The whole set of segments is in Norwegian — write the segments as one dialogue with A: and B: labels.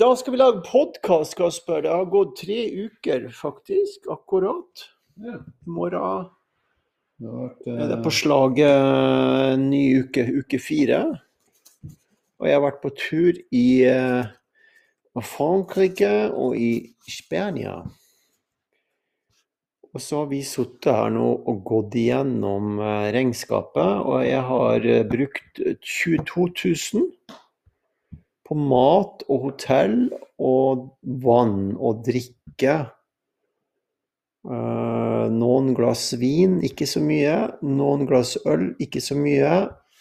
A: Da skal vi lage podkast, Kasper. Det har gått tre uker, faktisk. Akkurat.
B: Ja.
A: I morgen
B: Det
A: er det
B: eh,
A: på slaget ny uke, uke fire. Og jeg har vært på tur i eh, Frankrike og i Spania. Og så har vi sittet her nå og gått igjennom eh, regnskapet, og jeg har brukt 22 000 på mat og hotell og vann og drikke. Uh, noen glass vin, ikke så mye. Noen glass øl, ikke så mye.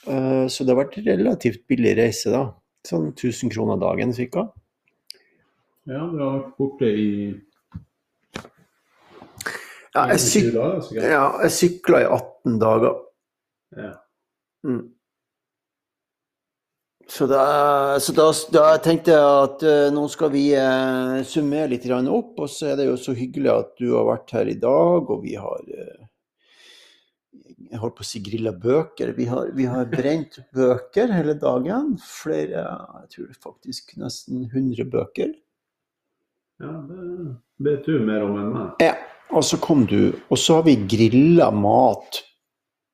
A: Uh, så det har vært relativt billig reise, da. Sånn 1000 kroner dagen ca.
B: ja, du har vært borte i
A: Ja, jeg,
B: 21
A: syk ja, jeg sykla i 18 dager.
B: Ja.
A: Mm. Så, da, så da, da tenkte jeg at uh, nå skal vi uh, summere litt opp, og så er det jo så hyggelig at du har vært her i dag, og vi har uh, Jeg holdt på å si grilla bøker. Vi har, vi har brent bøker hele dagen. Flere, jeg tror faktisk nesten 100 bøker.
B: ja, det vet du mer om enn meg.
A: Ja, og så kom du, og så har vi grilla mat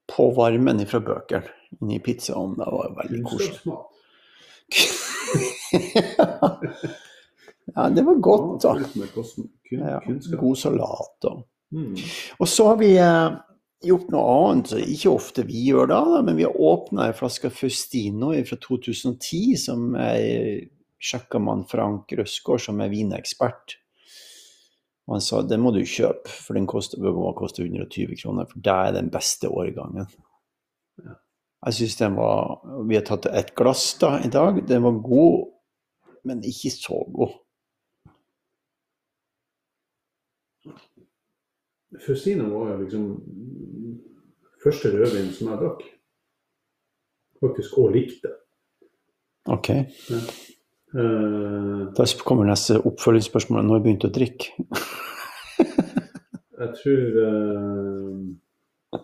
A: på varmen fra bøkene inni pizzaovnen. Det var veldig koselig. Ja, det var godt, da. Ja, god salat og
B: Mm.
A: Og så har vi eh, gjort noe annet, ikke ofte vi gjør da, men vi har åpna ei flaske Faustino fra 2010, som er sjakkamann Frank Røsgaard, som er vinekspert. Og han sa det må du kjøpe, for den koster, bør koste 120 kroner, for det er den beste årgangen.
B: Ja.
A: Jeg syns den var Vi har tatt et glass da i dag. Den var god, men ikke så god.
B: Faustino var liksom første rødvin som jeg drakk. Faktisk og likte.
A: Ok.
B: Eh,
A: Da kommer neste oppfølgingsspørsmål. Når har begynte begynt å drikke?
B: jeg tror Jeg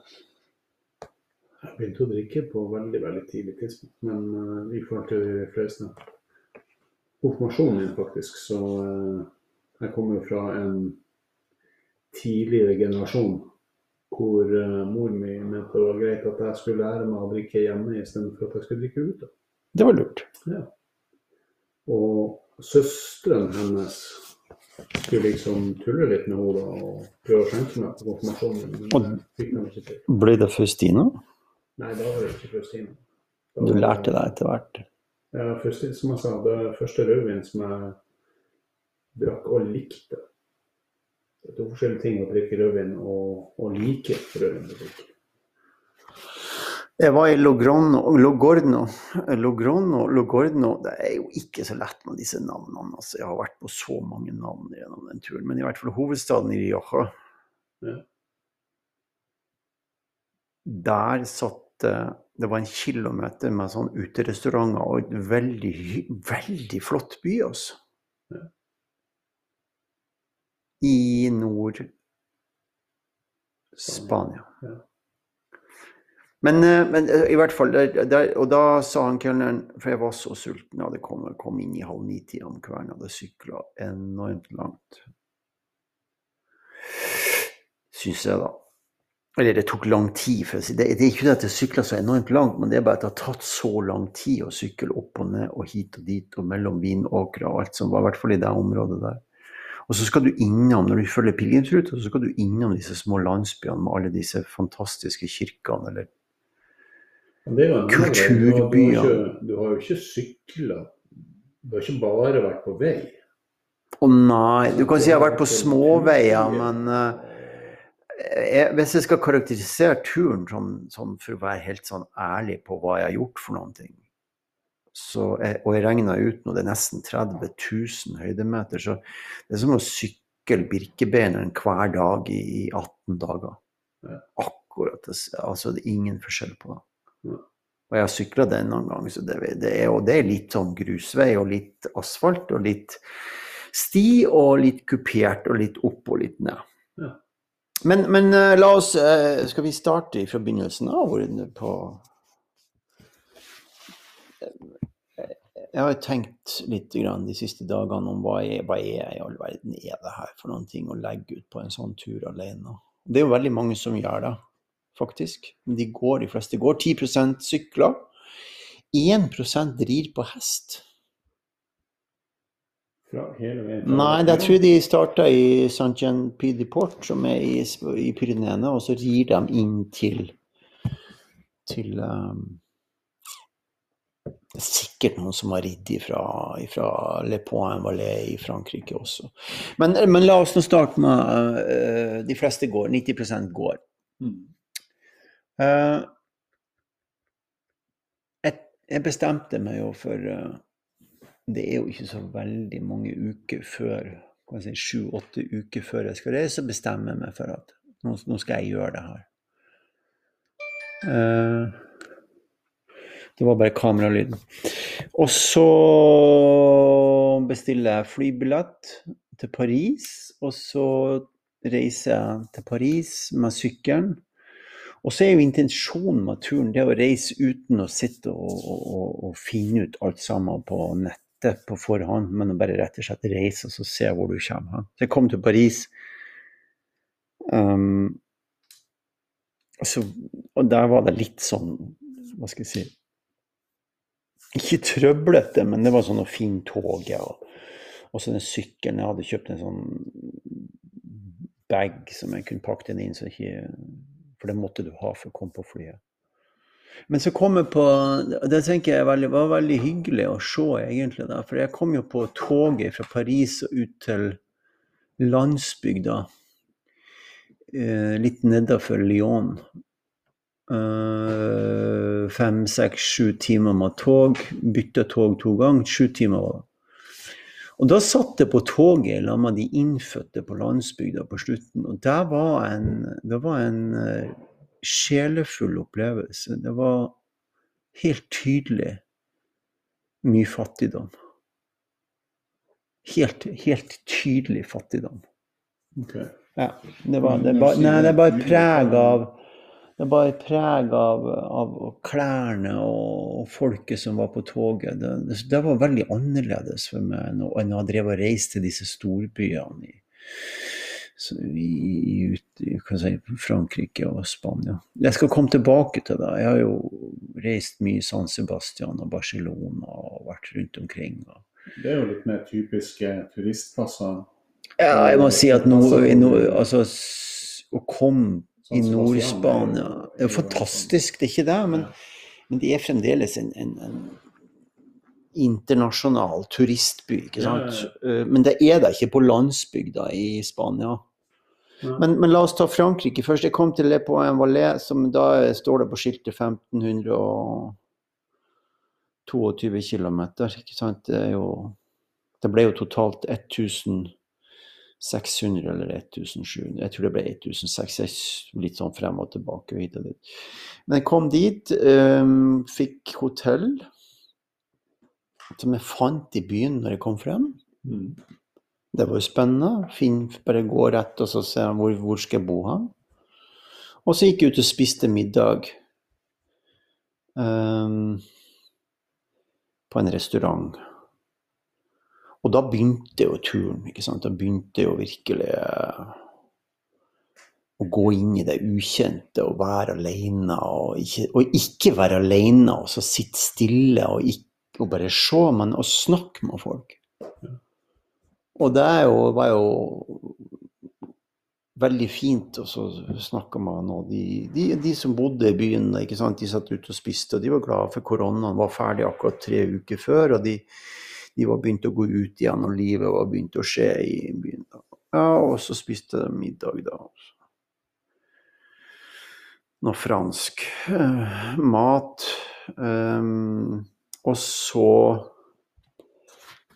B: begynte å drikke på veldig veldig tidlig tidspunkt, men uh, i forhold til de fleste. Konfirmasjonen min, faktisk, så uh, Jeg kommer jo fra en tidligere generasjon hvor uh, mor mi mente det var greit at jeg skulle lære meg å drikke hjemme istedenfor at jeg skulle drikke ute.
A: Det var lurt. Ja.
B: Og søsteren hennes skulle liksom tulle litt med henne og prøve å skjenke meg på konfirmasjonen. Men
A: Og-
B: det fikk de ikke til.
A: Ble det Faustino?
B: Nei, da var det ikke Faustino. Da
A: Du lærte deg etter hvert.
B: Ja, Faustino, som jeg sa, det er første rødvin som jeg drakk og likte. Det er to forskjellige ting å drikke rødvin og, og like rødvin. å drikke.
A: Jeg var i Logorno, Logorno. Lograno, Logorno. Det er jo ikke så lett med disse navnene. Altså, jeg har vært på så mange navn gjennom den turen. Men i hvert fall hovedstaden i Rioja.
B: Ja.
A: Der satt Det var en kilometer med sånn uterestauranter og et veldig, veldig flott by, altså.
B: Ja.
A: I Nord-Spania.
B: Ja.
A: Men, eh, men eh, i hvert fall, der, der, og da sa han kelneren, for jeg var så sulten, jeg hadde kommet kom inn i halv ni-tida om kvelden, hadde sykla enormt langt. Syns jeg, da. Eller det tok lang tid. for å si. Det, det er ikke det at jeg sykla så enormt langt, men det er bare at det har tatt så lang tid å sykle opp og ned og hit og dit og mellom vinåkre og alt som var, i hvert fall i det området der. Og så skal du innom, når du følger pilegrimsruta, så skal du innom disse små landsbyene med alle disse fantastiske kirkene eller
B: er jo.
A: Kulturbyer.
B: Du har, du, har ikke, du har jo ikke sykla. Du har ikke bare vært på vei.
A: Å nei, du kan si jeg har vært på småveier, men eh, jeg, hvis jeg skal karakterisere turen som, som, for å være helt sånn ærlig på hva jeg har gjort for noen ting, så og jeg regna ut nå det er nesten 30 000 høydemeter, så det er som å sykle Birkebeineren hver dag i, i 18 dager. Akkurat. Altså det er ingen forskjell på det. Og jeg har sykla den noen gang, så det, det, er, og det er litt sånn grusvei og litt asfalt og litt sti og litt kupert og litt opp og litt ned. Men, men eh, la oss eh, Skal vi starte fra begynnelsen av? På jeg har tenkt litt de siste dagene om hva jeg, hva er i all verden er det her for noen ting å legge ut på en sånn tur alene. Det er jo veldig mange som gjør det, faktisk. Men de går, de fleste går. 10% sykler. 1% rir på hest.
B: Fra hele veien fra-
A: Nei, jeg tror de starta i Saint-Jean-Pied-de-Port, som er i, i Pyreneene, og så rir de inn til til um, Det er sikkert noen som har ridd ifra, ifra Le Point Valais i Frankrike også. Men, men la oss nå starte med uh, De fleste går. 90% går.
B: Mm.
A: Uh, jeg, jeg bestemte meg jo for eh, Det er jo ikke så veldig mange uker før jeg si, uker før jeg skal reise, bestemmer jeg meg for at nå, nå skal jeg gjøre det her. Uh, det var bare kameralyden. Og så bestiller jeg flybillett til Paris, og så reiser jeg til Paris med sykkelen. Og så er jo intensjonen med turen det å reise uten å sitte og, og, og, og finne ut alt sammen på nettet på forhånd, men å bare rett og slett reise og så se hvor du kommer hen. Så jeg kom til Paris. Um, så, og der var det litt sånn, hva skal jeg si Ikke trøblete, men det var sånn å finne toget. Og, og så den sykkelen Jeg hadde kjøpt en sånn bag som jeg kunne pakke den inn, så ikke for det måtte du ha for å komme på flyet. Men så kom jeg på Det tenker jeg veldig, var veldig hyggelig å se, egentlig. da, For jeg kom jo på toget fra Paris og ut til landsbygda. Eh, litt nedafor Lyon. Eh, fem, seks, sju timer med tog. Bytta tog to ganger. Sju timer var det. Og da satt jeg på toget sammen med de innfødte på landsbygda på slutten, og det var en, det var en eh, sjelefull opplevelse. Det var helt tydelig mye fattigdom. Helt, helt tydelig fattigdom.
B: Okay.
A: Ja, det var, det var, nei, det bare preg av det bare preg av, av klærne og, og folket som var på toget. Det, det, det var veldig annerledes for meg enn å, ha drevet og reist til disse storbyene i, i, i, si, Frankrike og Spania. Jeg skal komme tilbake til det. Jeg har jo reist mye i San Sebastian og Barcelona og vært rundt omkring.
B: Det er jo litt mer typiske turistplasser.
A: Ja, jeg må si at nå, i altså, å komme i Nord-Spania Det er jo fantastisk, det er ikke det, men, men det er fremdeles en, en, en internasjonal turistby, ikke sant? Eh, Men det er det ikke på landsbygda i Spania. Men, men la oss ta Frankrike først. Jeg kom til Le Point Valais, som da står det på skiltet 1522 km. Ikke sant? Det, jo, det ble jo totalt 1600 eller 1700. Jeg tror det ble 1600. Litt sånn frem og tilbake. og hit og dit. Men jeg kom dit, um, fikk hotell, som jeg fant i byen når jeg kom frem.
B: Mm.
A: Det var jo spennende. Finn, bare gå rett og så se hvor, hvor skal jeg bo hen. Og så gikk jeg ut og spiste middag um, på en restaurant. Og da begynte jo turen. ikke sant? Da begynte jo virkelig eh, å gå inn i det ukjente og være alene. Og ikke, og ikke være alene og så sitte stille og, ikke, og bare se, men å snakke med folk. Og det jo, var jo veldig fint å snakke med noen. De, de, de som bodde i byen, ikke sant? de satt ute og spiste, og de var glade for koronaen var ferdig akkurat tre uker før. Og de, de var begynt å gå ut igjen, og livet var begynt å skje i byen. Ja, og så spiste de middag, da. Noe fransk eh, mat. Um, og så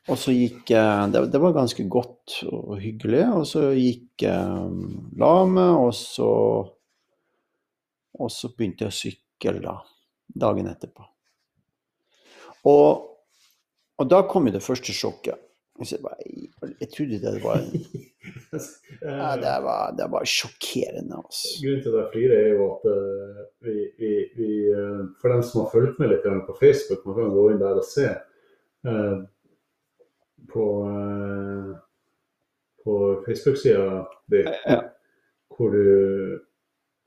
A: og så gikk jeg det, det var ganske godt og hyggelig. Og så gikk jeg la meg, og så Og så begynte jeg å sykle da, dagen etterpå. Og, og da kom jo det første sjokket. Jeg, bare, jeg trodde det var ja, det, var, det var sjokkerende. Altså.
B: Grunnen til at jeg flirer, er jo at eh, vi, vi, vi eh, For dem som har fulgt med litt på Facebook, man kan gå inn der og se. På, eh, på Facebook-sida di,
A: Ja.
B: hvor du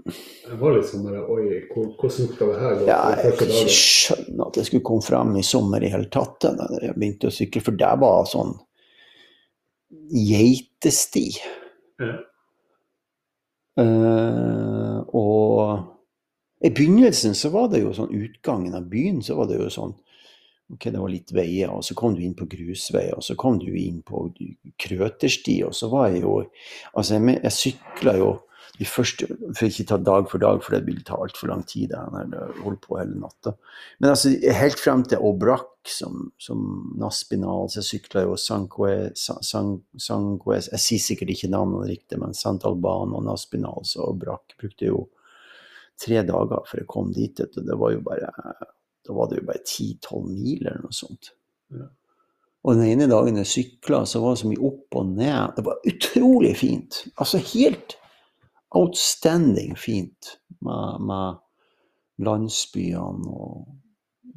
B: jeg var litt sånn der, Oi, hvor- hvordan skal det her gå?
A: Ja, jeg kunne ikke skjønne at det skulle komme frem i sommer i hele tatt. da jeg begynte å sykle, For det var sånn geitesti.
B: Ja.
A: Uh, og i begynnelsen så var det jo sånn utgangen av byen, så var det jo sånn Ok, det var litt veier, og så kom du inn på grusveier, og så kom du inn på krøtersti, og så var jeg jo Altså, jeg, jeg sykla jo de første For ikke ta dag for dag, for det ville ta altfor lang tid. Det holdt på hele natta. Men altså, helt frem til Obrak, som, som Naspinal, så jeg sykla jo Sanque, San- San- Sanques Jeg sier sikkert ikke navnene riktig, men Sant Alban og Naspinal og Obrak brukte jo tre dager før jeg kom dit. og. Det var jo bare Da var det jo bare 10-12 mil eller noe sånt.
B: Ja.
A: Og den ene dagen jeg sykla, så var det så mye opp og ned. Det var utrolig fint. Altså helt outstanding fint med, med landsbyene og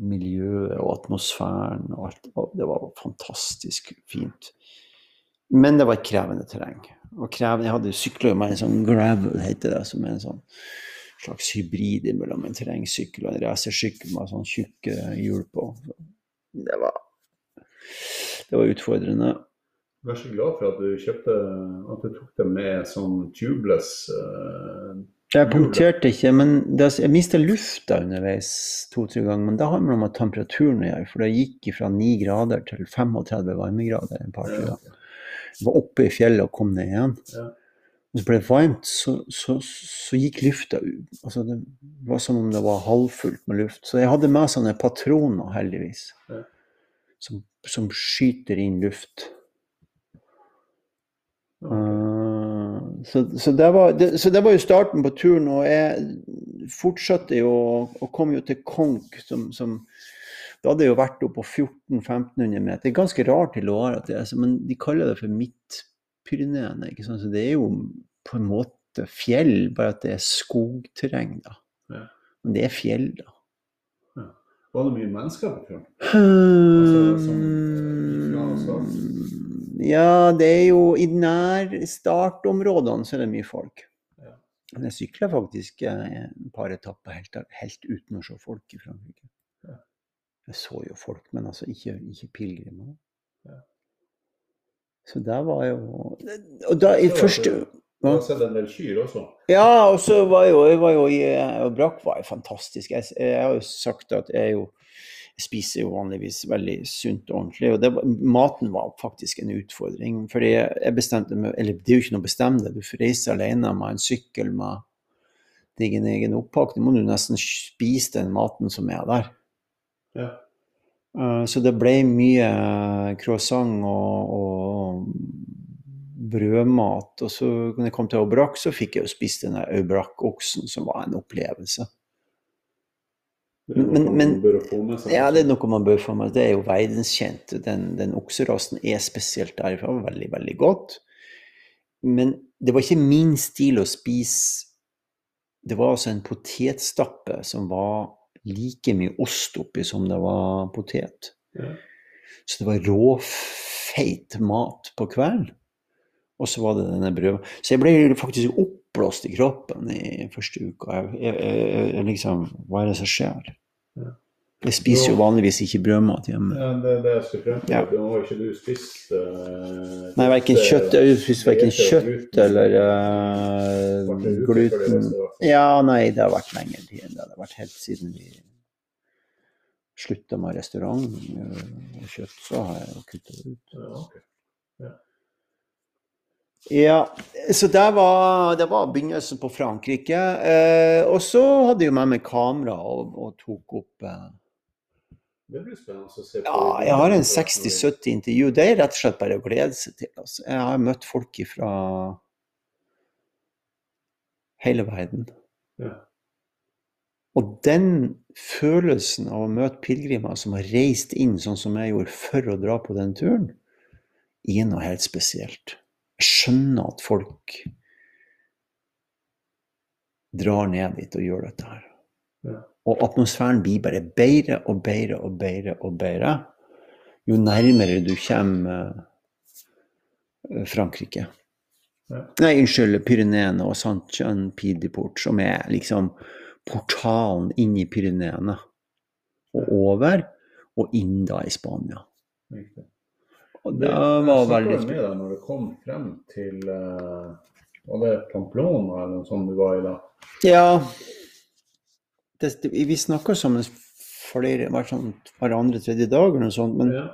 A: miljøet og atmosfæren og alt. Det var fantastisk fint. Men det var et krevende terreng. Og krevende, jeg hadde sykla med en sånn gravel, heter det, som er en sånn slags hybrid mellom en terrengsykkel og en racersykkel med sånn tjukke hjul på. Det var, det var utfordrende.
B: Er så glad for at du kjøpte At du tok det med sånn tubeless uh,
A: Jeg punkterte ikke, men det, jeg mista lufta underveis to-tre ganger. Men det handler om at temperaturen å gjøre, for det gikk fra 9 grader til 35 varmegrader en par
B: ja,
A: turer. Jeg var oppe i fjellet og kom ned igjen.
B: Ja.
A: Så ble det varmt, så, så, så gikk lufta ut. Altså, det var som om det var halvfullt med luft. Så jeg hadde med sånne patroner, heldigvis,
B: Ja.
A: som, som skyter inn luft. Eh, så, så, det var, det, så det var jo starten på turen, og jeg fortsatte jo og kom jo til Konk, som, som Da hadde jeg jo vært oppe på 1400-1500 meter. Det er ganske rart i Loire, det men de kaller det for Midt-Pyreneene. ikke sant? Så det er jo på en måte fjell, bare at det er skogterreng, da.
B: Ja.
A: Men det er fjell, da.
B: Var det mye mennesker på turen? Altså, som.
A: Ja, det er jo I nær startområdene så er det mye folk.
B: Ja.
A: Men jeg sykla faktisk eh, et par etapper helt, helt uten å se folk i Frankrike.
B: Ja.
A: Jeg så jo folk, men altså ikke, ikke pilegrimer.
B: Ja.
A: Så der var jo Og da i første
B: Du har sett en del kyr også?
A: ja, og så var jo, jeg var jo i og Brakk var jo fantastisk. Jeg, jeg har jo sagt at jeg jo jeg spiser jo vanligvis veldig sunt og ordentlig. Og det, maten var faktisk en utfordring. Fordi jeg bestemte meg Eller det er jo ikke noe å bestemme det. Du får reise alene med en sykkel med din egen oppakning. Må du nesten spise den maten som er der.
B: Ja.
A: Eh, Så det ble mye croissant og, og brødmat. Og så når jeg kom til Aubrac, så fikk jeg jo spist den der Aubrac-oksen, som var en opplevelse.
B: Det
A: Men- men-
B: seg.
A: Ja, det er noe man bør få med. Det er jo verdenskjent. Den, den okserasen er spesielt derfra. Veldig, veldig godt. Men det var ikke min stil å spise Det var altså en potetstappe som var like mye ost oppi som det var potet.
B: Ja.
A: Så det var råfeit mat på kvelden. Og så var det denne brød... Så jeg ble faktisk oppblåst i kroppen i første uka. Jeg, jeg, jeg, jeg liksom Hva er det som skjer?
B: Ja.
A: Jeg spiser jo vanligvis ikke brødmat hjemme.
B: Ja, det er det jeg skulle frem til.
A: Ja.
B: Nå har ikke du spist uh,
A: Nei, verken kjøtt, jeg spiser verken kjøtt eller uh, gluten. Ja, nei, det har vært lenger tid enn det. Det har vært helt siden vi slutta med restaurant øh, og kjøtt, så har jeg jo kutta det ut.
B: Ja,
A: så det var, det var begynnelsen på Frankrike. Eh, og så hadde jeg med meg kamera og, og tok opp eh,
B: Det blir spennende å se på.
A: Ja, jeg har en 60-70 intervju. Det er rett og slett bare å glede seg til. Altså. Jeg har møtt folk fra hele verden.
B: Ja.
A: Og den følelsen av å møte pilegrimer som har reist inn sånn som jeg gjorde for å dra på den turen, er noe helt spesielt. Jeg skjønner at folk drar ned dit og gjør dette her. Og atmosfæren blir bare bedre og bedre og bedre og bedre. jo nærmere du kommer eh, Frankrike.
B: Ja.
A: Nei, unnskyld, Pyreneene og Saint-Jean-Pied-de-Port, som er liksom portalen inn i Pyreneene. Og over, og inn da i Spania.
B: Riktig.
A: Og
B: Det,
A: det
B: jeg
A: var veldig
B: med deg når du kom frem til eh, Var det Pamplona eller noe sånt du var i da?
A: Ja. Det, vi snakka sammen flere, hver, sånn, hver andre, tredje dag eller noe sånt, men
B: Ja.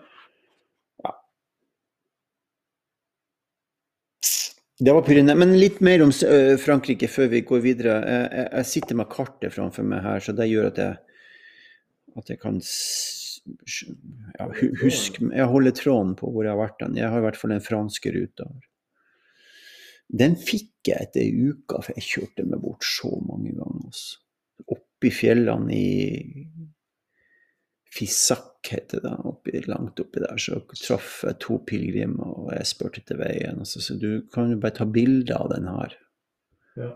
A: det var pyrene. Men litt mer om Frankrike før vi går videre. Jeg, jeg, sitter med kartet framfor meg her, så det gjør at jeg, at jeg kan ja, husk, Jeg holder tråden på hvor jeg har vært. Den. Jeg har i hvert fall den franske ruta. Den fikk jeg etter ei uke, for jeg kjørte meg bort så mange ganger. Altså. Oppi fjellene i Fisak heter det, oppi, langt oppi der, så traff jeg to pilegrimer, og jeg spurte etter veien. Og så du kan jo bare ta bilde av den her.
B: Ja.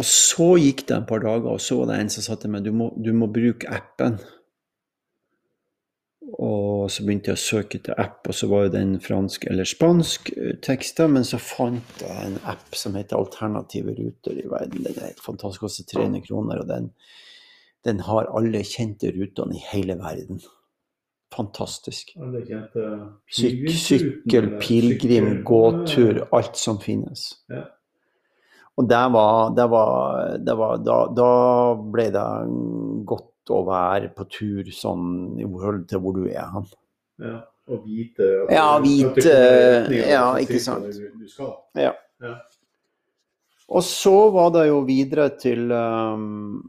A: Og så gikk det en par dager, og så var det en som sa til meg du må, du må bruke appen. Og så begynte jeg å søke etter app, og så var jo den fransk eller spansk eh, tekster, men så fant jeg en app som heter Alternative ruter i verden. Den er helt fantastisk, koster 300 kroner, og den, den har alle kjente rutene i hele verden. Fantastisk. Syk, sykkel, pilegrim, gåtur, alt som finnes.
B: Ja.
A: Og det var, det var, det var da, da ble det godt å være på tur sånn i forhold til hvor du er hen.
B: Ja, og vite og,
A: Ja, vite, ja, ikke sant.
B: Du, du.
A: Ja.
B: Ja.
A: Og så var det jo videre til um,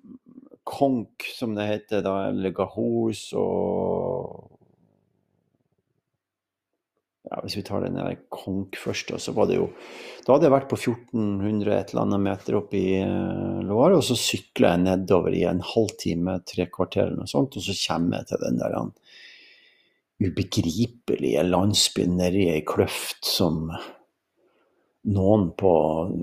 A: Konk, som det heter, da, eller Gahos og ja, Hvis vi tar den der Konk først, så var det jo Da hadde jeg vært på 1400 et eller annet meter oppe i uh, Loire, og så sykla jeg nedover i en halvtime, tre kvarter eller noe sånt, og så kommer jeg til den der den ubegripelige landsbyen nedi ei kløft som noen på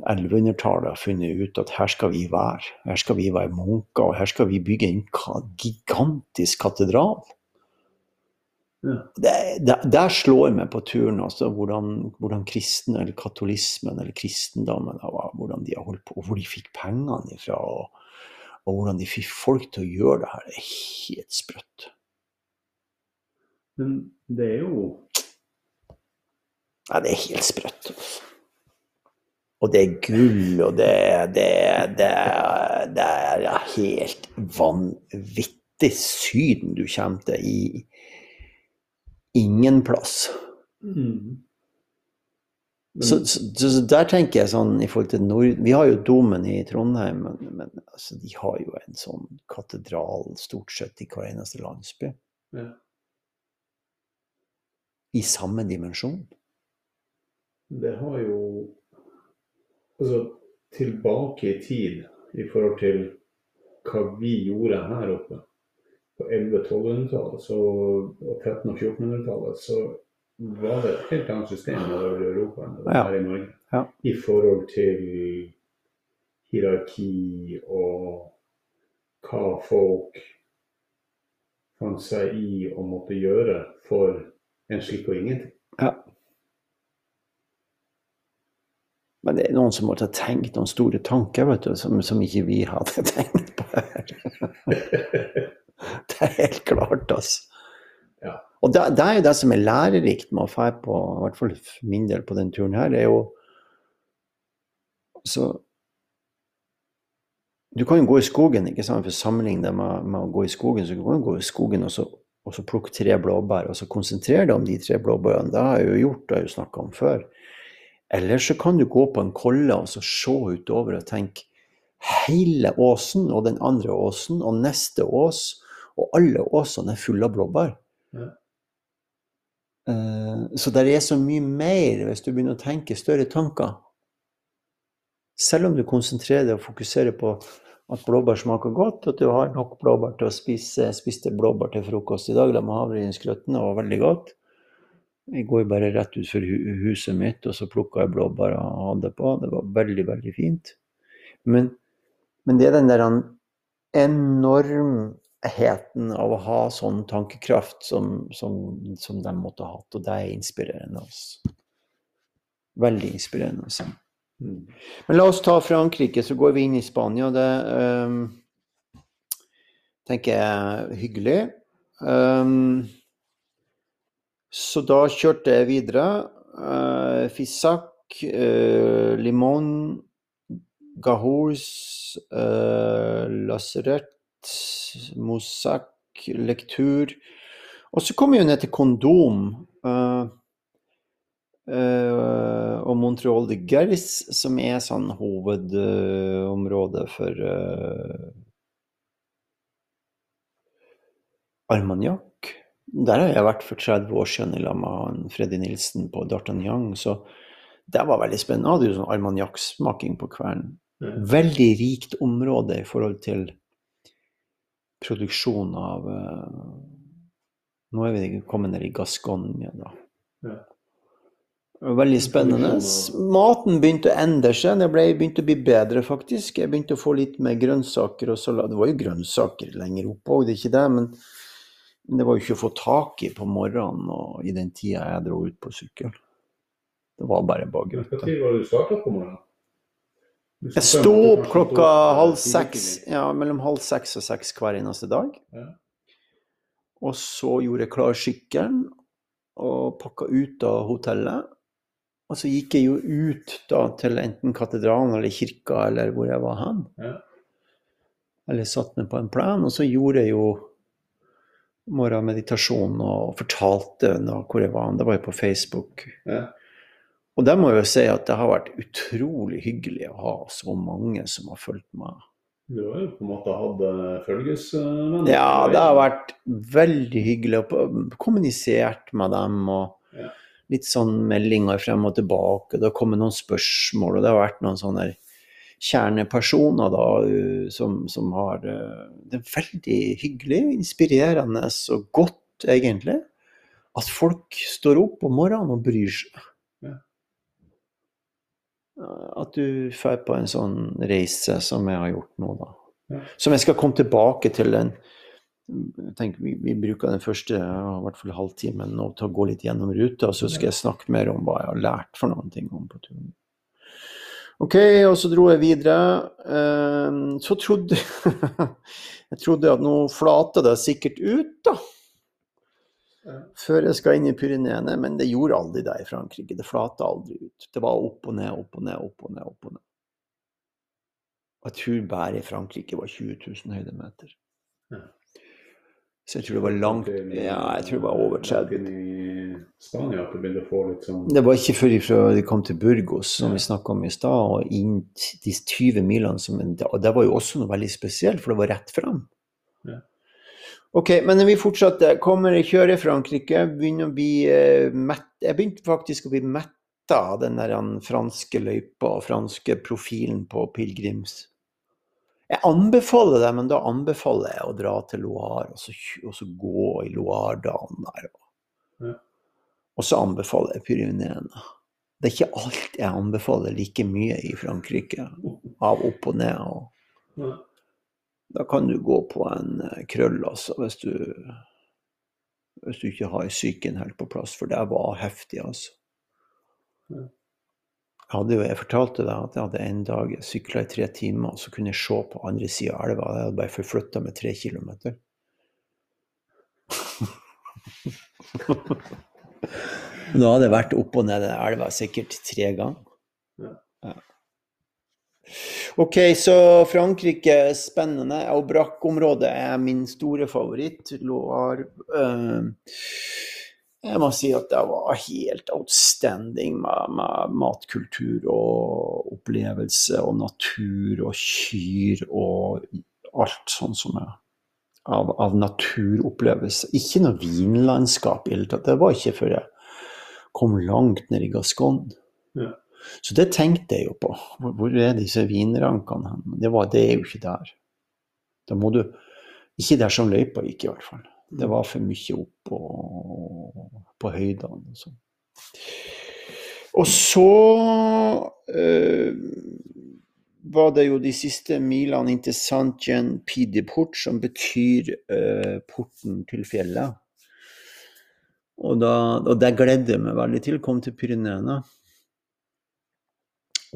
A: 1100-tallet har funnet ut at her skal vi være. Her skal vi være munker, og her skal vi bygge en gigantisk katedral. Det, det, der slår meg på turen altså, hvordan, hvordan kristne, eller katolismen, eller kristendommen, hvordan de har holdt på, og hvor de fikk pengene ifra, og, og hvordan de fikk folk til å gjøre det her. Det er helt sprøtt.
B: Men det er jo
A: Nei, det er helt sprøtt. Altså. Og det er gull, og det, det, det, det er helt vanvittig Syden du kommer til i ingen plass.
B: mm. Men,
A: Så, så, så der tenker jeg sånn i forhold til Nord... Vi har jo Domen i Trondheim, men, men altså, de har jo en sånn katedral stort sett i hver eneste landsby.
B: ja.
A: I samme dimensjon.
B: Det har jo Altså, tilbake i tid i forhold til hva vi gjorde her oppe på 1100-1200-tallet og 1300- og 1400-tallet, så var det et helt annet system over i Europa enn det var her i Norge.
A: Ja.
B: I forhold til hierarki og hva folk fant seg i å måtte gjøre for en slik og ingenting.
A: Ja. Men det er noen som måtte ha tenkt noen store tanker, vet du, som, som ikke vi hadde tenkt på. det er helt klart, altså.
B: Ja.
A: Og det, det er jo det som er lærerikt med å dra på, i hvert fall for min del på den turen her, det er jo så Du kan jo gå i skogen, ikke sant, for å sammenligne det med, med å gå i skogen, så du kan jo gå i skogen og så, og så plukke tre blåbær, og så konsentrere deg om de tre blåbærene. Det har jeg jo gjort, det har jeg jo snakka om før. Eller så kan du gå på en kolle og så se utover og tenke hele åsen og den andre åsen og neste ås, og alle åsene er fulle av blåbær.
B: Ja.
A: Eh, Så det er så mye mer hvis du begynner å tenke større tanker. Selv om du konsentrerer deg og fokuserer på at blåbær smaker godt, at du har nok blåbær til å spise. Jeg spiste blåbær til frokost i dag, la med havregrynsgrøten, det var veldig godt. Jeg går bare rett utfor for huset mitt, og så plukka jeg blåbær og hadde på. Det var veldig, veldig fint. Men, men det er den der en enorm heten av å ha sånn tankekraft som, som, som de måtte ha hatt. Og det er inspirerende. Altså. Veldig inspirerende. Altså.
B: Mm.
A: Men la oss ta Frankrike, så går vi inn i Spania. Det um, tenker jeg er hyggelig. Um, så da kjørte jeg videre. Uh, Fisac, uh, Limon, Gahors, uh, Laseret, Mosac, Lektur. Og så kommer vi jo ned til Kondom. Uh, uh, og Montreal de Gerris, som er sånn hovedområde for uh, Armagnac. Der har jeg vært for 30 år siden i lag med Freddy Nilsen på D'Artagnan, så det var veldig spennende. Jeg hadde jo sånn Armagnac-smaking på kvelden. Veldig rikt område i forhold til produksjon av eh, Nå er vi kommet ned i Gascogne, da.
B: Ja.
A: Veldig spennende. Maten begynte å endre seg. Det ble, begynte å bli bedre, faktisk. Jeg begynte å få litt mer grønnsaker og salat. Det var jo grønnsaker lenger oppe òg, det er ikke det, men det var jo ikke å få tak i på morgenen og i den tida jeg dro ut på sykkel. Det var bare
B: Når
A: baguette.
B: var det du starta på morgenen?
A: Jeg sto opp klokka halv seks, ja, mellom halv seks og seks hver eneste dag.
B: Ja.
A: Og så gjorde jeg klar sykkelen og pakka ut av hotellet. Og så gikk jeg jo ut da til enten katedralen eller kirka eller hvor jeg var hen.
B: Ja.
A: Eller satt meg på en plen, og så gjorde jeg jo morgenmeditasjon og fortalte da hvor jeg var. Det var jo på Facebook.
B: Ja.
A: Og der må jeg jo si at det har vært utrolig hyggelig å ha så mange som har fulgt meg.
B: Du har jo på en måte hatt eh, følgesvenner.
A: Ja, det har vært veldig hyggelig å kommunisert med dem. og
B: Ja.
A: Litt sånn meldinger frem og tilbake. Det har kommet noen spørsmål, og det har vært noen sånne kjernepersoner da, uh, som, som har uh, Det er veldig hyggelig, inspirerende og godt, egentlig, at folk står opp om morgenen og bryr seg. At du drar på en sånn reise som jeg har gjort nå, da.
B: Ja.
A: Som jeg skal komme tilbake til den jeg tenker vi, vi bruker den første ja, i hvert fall halvtimen nå til å gå litt gjennom ruta, så skal jeg snakke mer om hva jeg har lært for noen ting om på turen. Ok, og så dro jeg videre. Eh, så trodde jeg trodde at nå flater det sikkert ut, da. Før jeg skal inn i Pyreneene, men det gjorde aldri det i Frankrike. Det flata aldri ut. Det var opp og ned, opp og ned, opp og ned. opp og ned. Jeg tror bare i Frankrike var 20 000 høydemeter.
B: Ja.
A: Så jeg tror det var langt Ja, jeg tror det var over 30.
B: langt inn Spania at du begynte å få litt sånn
A: Det var ikke før de kom til Burgos, som vi snakka om i stad, og inn de 20 milene som Og det var jo også noe veldig spesielt, for det var rett fram.
B: Ja.
A: Ok, men vi fortsetter. Kommer jeg kjører Frankrike, begynner å bli eh, mett Jeg begynte faktisk å bli metta av den der franske løypa og franske profilen på pilegrims. Jeg anbefaler det, men da anbefaler jeg å dra til Loire og så, og så gå i Loire-dalen der.
B: Ja.
A: Og så anbefaler jeg Pyreneene. Det er ikke alt jeg anbefaler like mye i Frankrike, av opp og ned. Og
B: Ja.
A: Da kan du gå på en eh, krøll, altså, hvis du, hvis du ikke har psyken helt på plass, for det var heftig, altså. Jeg, hadde jo, jeg fortalte deg at jeg hadde en dag sykla i tre timer, og så kunne jeg se på andre sida av elva. Jeg hadde bare forflytta meg tre kilometer. Nå hadde jeg vært opp og ned den elva sikkert tre ganger.
B: Ja.
A: Ok, så Frankrike er spennende. Aubrac-området er min store favoritt. Loire eh, Jeg må si at det var helt outstanding med, med matkultur og opplevelse og natur og kyr og alt sånn som er av, av naturopplevelse. Ikke noe vinlandskap i det hele tatt. Det var ikke før jeg kom langt ned i Gascogne.
B: Ja.
A: Så det tenkte jeg jo på. Hvor, er disse vinrankene hen? Det, var, det er jo ikke der. Da må du Ikke der som løypa gikk, i hvert fall. Det var for mye opp på, på høydene. Og sånn. Og så øh, var det jo de siste milene inn til Saint-Jean Pidiport, som betyr øh, porten til fjellet. Og, da, og det gledde jeg meg veldig til. Kom til Pyreneene.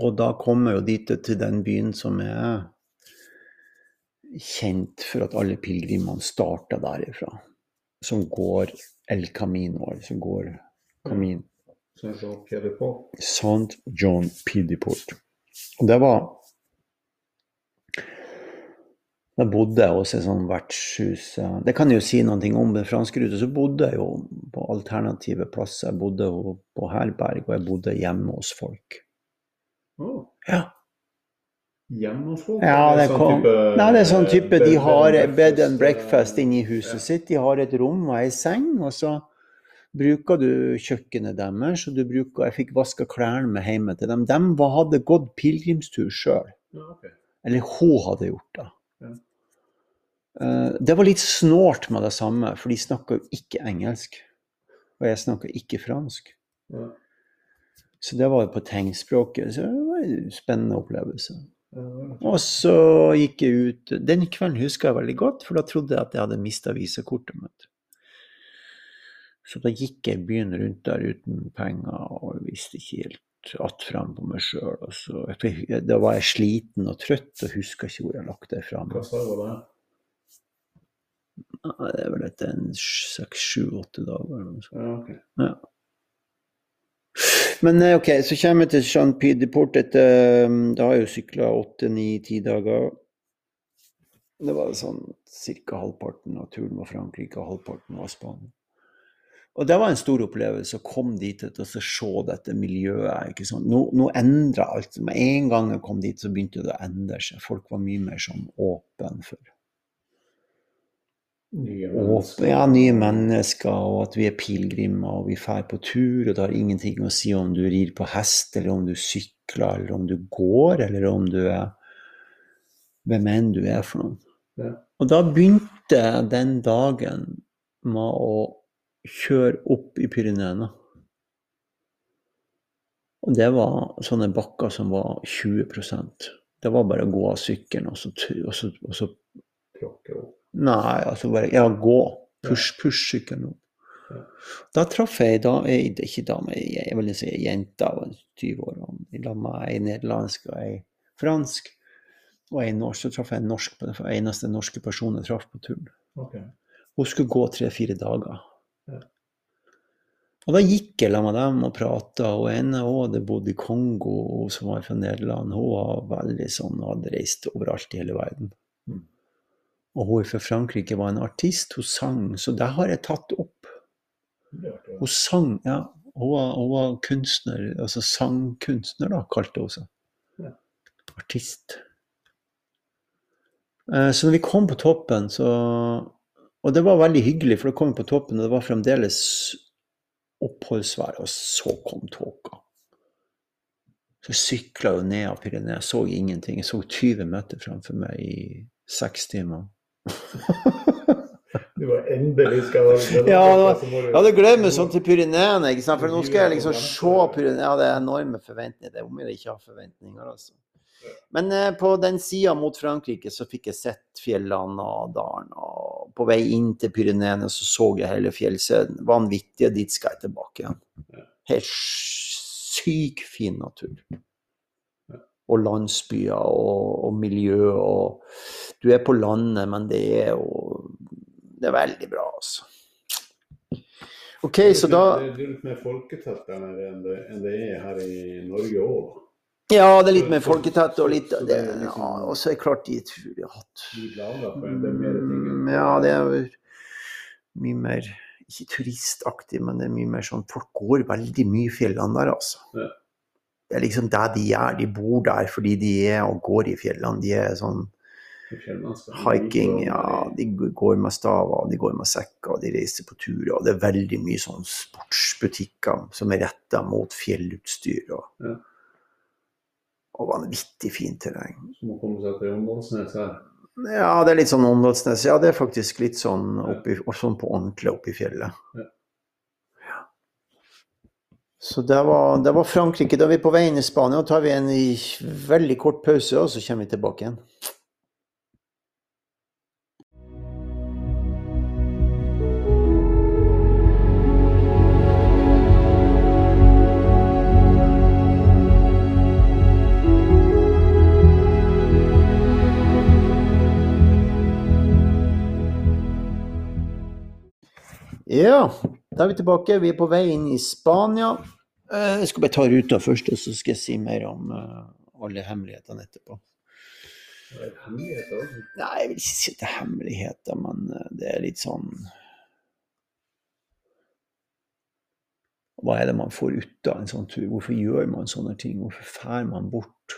A: Og da kom jeg jo dit til den byen som er kjent for at alle pilegrimene starta derifra. Som går El Camino, som går Camino.
B: Så så Pierre på.
A: St. John Pidiport. Og det var Da bodde jeg hos et sånt vertshus. Det kan jeg jo si noe om den franske ruta. Så bodde jeg jo på alternative plasser. Jeg bodde på herberg, og jeg bodde hjemme hos folk.
B: Å,
A: Ja.
B: hjemme?
A: Ja,
B: det,
A: det kom- Nei, det er sånn type De har bed and breakfast
B: eh,
A: inne i huset sitt. De har et rom og ei seng, og så bruker du kjøkkenet deres. Og du bruker Jeg fikk vaska klærne med hjemme til dem. De hadde gått pilegrimstur sjøl.
B: Ja, okay.
A: Eller hun hadde gjort det.
B: Ja.
A: Eh, Det var litt snålt med det samme, for de snakka jo ikke engelsk. Og jeg snakka ikke fransk.
B: Ja.
A: Så det var på tegnspråket. Så det var en spennende opplevelse. Og så gikk jeg ut Den kvelden husker jeg veldig godt, for da trodde jeg at jeg hadde mista visakortet mitt. Så da gikk jeg byen rundt der uten penger og visste ikke helt att frem på meg sjøl. Da var jeg sliten og trøtt og huska ikke hvor jeg lagt det fra meg.
B: Hva sa du da? det?
A: Er vel etter en seks, sju, åtte dager. Ja, okay.
B: Ja.
A: Men eh, ok, så kommer jeg til Jean-Pierre de Port etter um, Da har jeg jo sykla åtte, ni, ti dager. Det var sånn ca. halvparten av turen var Frankrike, og halvparten var Spania. Og det var en stor opplevelse å komme dit og se dette miljøet. ikke sant? Nå, nå endra alt. Med en gang jeg kom dit, så begynte det å endre seg. Folk var mye mer sånn åpne for
B: Nye
A: Åpne, ja, nye mennesker, og at vi er pilegrimer og vi drar på tur. Og det har ingenting å si om du rir på hest, eller om du sykler, eller om du går, eller om du er Hvem enn du er for noen.
B: Ja.
A: Og da begynte jeg den dagen med å kjøre opp i Pyreneene. Og det var sånne bakker som var 20% Det var bare å gå av sykkelen og så, og så, og så
B: Tråkke opp.
A: Nei, altså bare Ja, gå. Push, push sykkelen opp.
B: Ja.
A: Da traff jeg ei dame, ikke dame, jeg, vil si ei jente av 20 år. og med ei nederlandsk og ei fransk. Og ei norsk. Så traff jeg en norsk, på den eneste norske personen jeg traff på turen.
B: Okay.
A: Hun skulle gå tre-fire dager.
B: Ja.
A: Og da gikk jeg sammen med dem og prata, og en hun hadde bodd i Kongo, hun som var fra Nederland. Hun var veldig sånn, hadde reist overalt i hele verden. Og hun fra Frankrike var en artist, hun sang, så det har jeg tatt opp. Hun sang, ja. Hun var, hun var kunstner, altså sangkunstner, da, kalte hun seg.
B: Ja.
A: Artist. Eh, Så når vi kom på toppen, så Og det var veldig hyggelig, for da kom vi på toppen, og det var fremdeles oppholdsvær, og så kom tåka. Så sykla jo ned av Pyreneene, så ingenting. Jeg så 20 meter framfor meg i seks timer.
B: Du var endelig skal
A: Ja, det var- Jeg hadde meg sånn til Pyreneene, ikke sant? for nå skal jeg liksom se Pyreneene. Ja, det er enorme forventninger. Det er om jeg ikke har forventninger, altså. Men eh, på den sida mot Frankrike så fikk jeg sett fjellene og dalen. Og på vei inn til Pyreneene så så jeg hele fjellsøden. Vanvittig, og dit skal jeg tilbake igjen. Helt syk fin natur. Og landsbyer og, og miljø og Du er på landet, men det er jo Det er veldig bra, altså. OK, så da
B: Det er litt mer folketett der nede enn det, er her i Norge òg.
A: Ja, det er litt mer folketett og litt det, ja, Og så er det klart de tror de har hatt. Mm, Ja, det er mye mer Ikke turistaktig, men det er mye mer sånn Folk går veldig mye i fjellene der, altså. Det er liksom der de er. De bor der fordi de er og går i fjellene. De er sånn hiking, ja. De går med staver, de går med sekker, de reiser på turer. Og det er veldig mye sånn sportsbutikker som er retta mot fjellutstyr. Og,
B: Ja.
A: og vanvittig fint terreng.
B: Som å komme seg til Åndalsnes her.
A: Ja, det er litt sånn Åndalsnes. Ja, det er faktisk litt sånn, oppi, sånn på ordentlig oppi fjellet.
B: Ja.
A: Så det var, det var Frankrike. Da er vi på vei inn i Spania. Da tar vi en veldig kort pause, og så kommer vi tilbake igjen. Ja, da er vi tilbake. Vi er på vei inn i Spania. Eh, Jeg skal bare ta ruta først, og så skal jeg si mer om eh, alle hemmelighetene etterpå.
B: Det er hemmeligheter.
A: Nei, jeg vil ikke si at det er hemmeligheter, men eh, det er litt sånn Hva er det man får ut av en sånn tur? Hvorfor gjør man sånne ting? Hvorfor drar man bort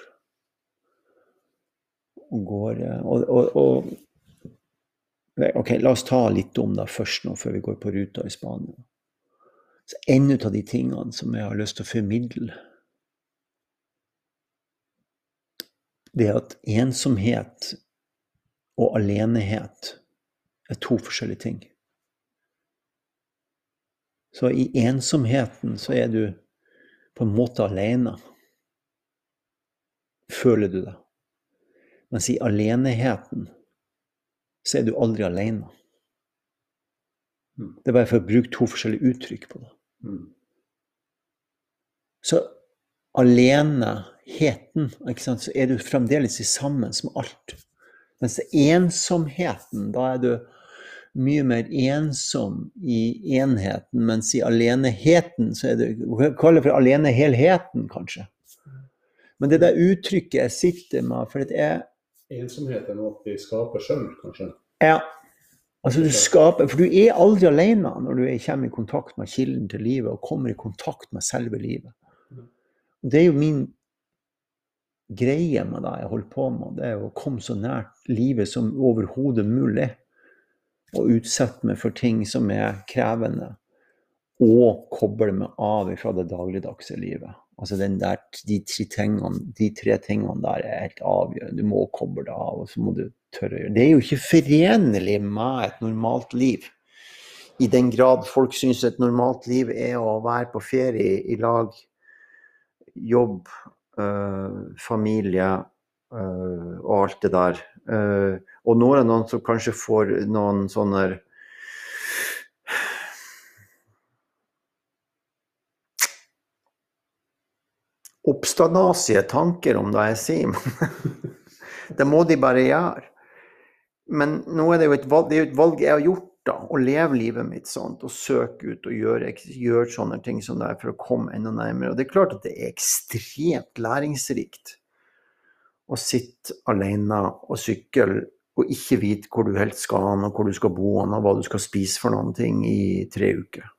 A: og går og, og, og Ok, la oss ta litt om det først nå, før vi går på ruta i Spania. Så En av de tingene som jeg har lyst til å formidle, det er at ensomhet og alenehet er to forskjellige ting. Så i ensomheten så er du på en måte alene. Føler du det. Mens i aleneheten så er du aldri alene.
B: Mm.
A: Det er bare for å bruke to forskjellige uttrykk på det.
B: Mm.
A: Så aleneheten, ikke sant, så er du fremdeles i sammen med alt. Mens ensomheten, da er du mye mer ensom i enheten, mens i aleneheten så er du Kall det for alenehelheten, kanskje? Men det der uttrykket jeg sitter med For det er
B: Ensomhet er noe vi skaper sjøl, kanskje.
A: Ja. Altså du skaper, For du er aldri alene når du er- kommer i kontakt med kilden til livet og kommer i kontakt med selve livet. Og Det er jo min greie med det jeg holder på med. Det er å komme så nært livet som overhodet mulig. Og utsette meg for ting som er krevende. Og koble meg av fra det dagligdagse livet. Altså der, de, tre tingene, de tre tingene der er helt avgjørende. Du må koble deg av, og så må du tørre å gjøre det. er jo ikke forenlig med et normalt liv. I den grad folk syns et normalt liv er å være på ferie i lag, jobb, øh, familie øh, og alt det der. Uh, og nå er det noen som kanskje får noen sånne oppstandasige tanker om det jeg sier. det må de bare gjøre. Men nå er det jo et valg, jo et valg jeg har gjort, da. Å leve livet mitt sånn. Og søke ut og gjøre, gjøre sånne ting som det er for å komme enda nærmere. Og det er klart at det er ekstremt læringsrikt å sitte alene og sykle og ikke vite hvor du helt skal hen, og hvor du skal bo hen, og hva du skal spise for noen ting i tre uker.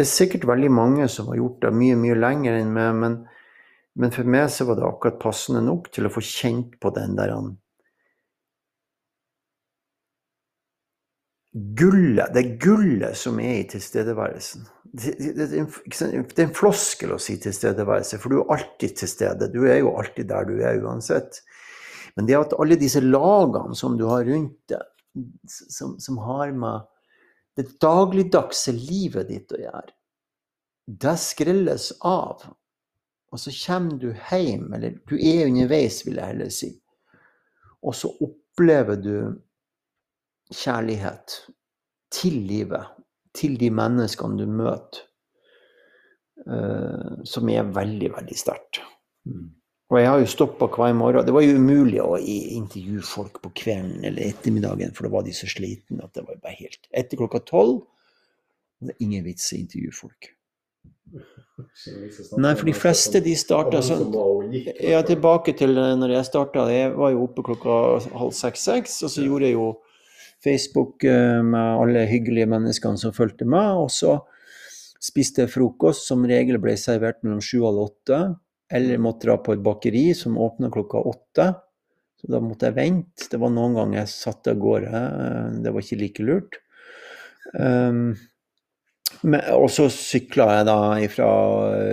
A: Det er sikkert veldig mange som har gjort det mye, mye lenger enn meg, men, men for meg så var det akkurat passende nok til å få kjent på den der han Gullet, det gullet som er i tilstedeværelsen. Det, det, det, det er en floskel å si tilstedeværelse, for du er alltid til stede. Du er jo alltid der du er uansett. Men det at alle disse lagene som du har rundt deg, som, som har med det dagligdagse livet ditt å gjøre, det skrelles av. Og så kommer du hjem, eller du er underveis, vil jeg heller si. Og så opplever du kjærlighet til livet, til de menneskene du møter, eh, som er veldig, veldig sterkt.
B: Mm.
A: Og jeg har jo stoppa hver morgen. Det var jo umulig å intervjue folk på kvelden eller ettermiddagen, for da var de så slitne at det var bare helt Etter klokka tolv det er ingen vits i å intervjue folk. Nei, for de fleste de starta sånn Ja, tilbake til eh, når jeg starta. Jeg var jo oppe klokka halv seks-seks, og så gjorde jeg jo Facebook eh, med alle hyggelige menneskene som fulgte med. Og så spiste jeg frokost, som regel ble servert mellom sju og halv åtte. Eller måtte dra på et bakeri som åpna klokka åtte. Så da måtte jeg vente. Det var noen ganger jeg satt av gårde. eh, Det var ikke like lurt. Um, men, og så sykla jeg da fra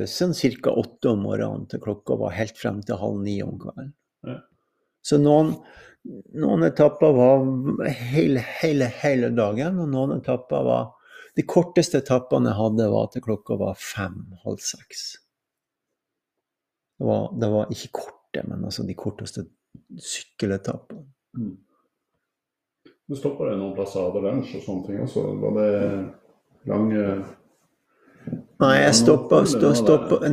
A: sånn ca. åtte om morgenen til klokka var helt frem til halv ni om kvelden.
B: Ja.
A: Så noen, noen etapper var hele, hele, hele dagen, og noen etapper var De korteste etappene jeg hadde, var til klokka var fem-halv seks. Det var, det var ikke korte, men altså de korteste sykkeletappene.
B: Mm. Du stoppa deg noen plasser, hadde lunsj og sånne ting også? Var det lange
A: Nei, jeg stoppa,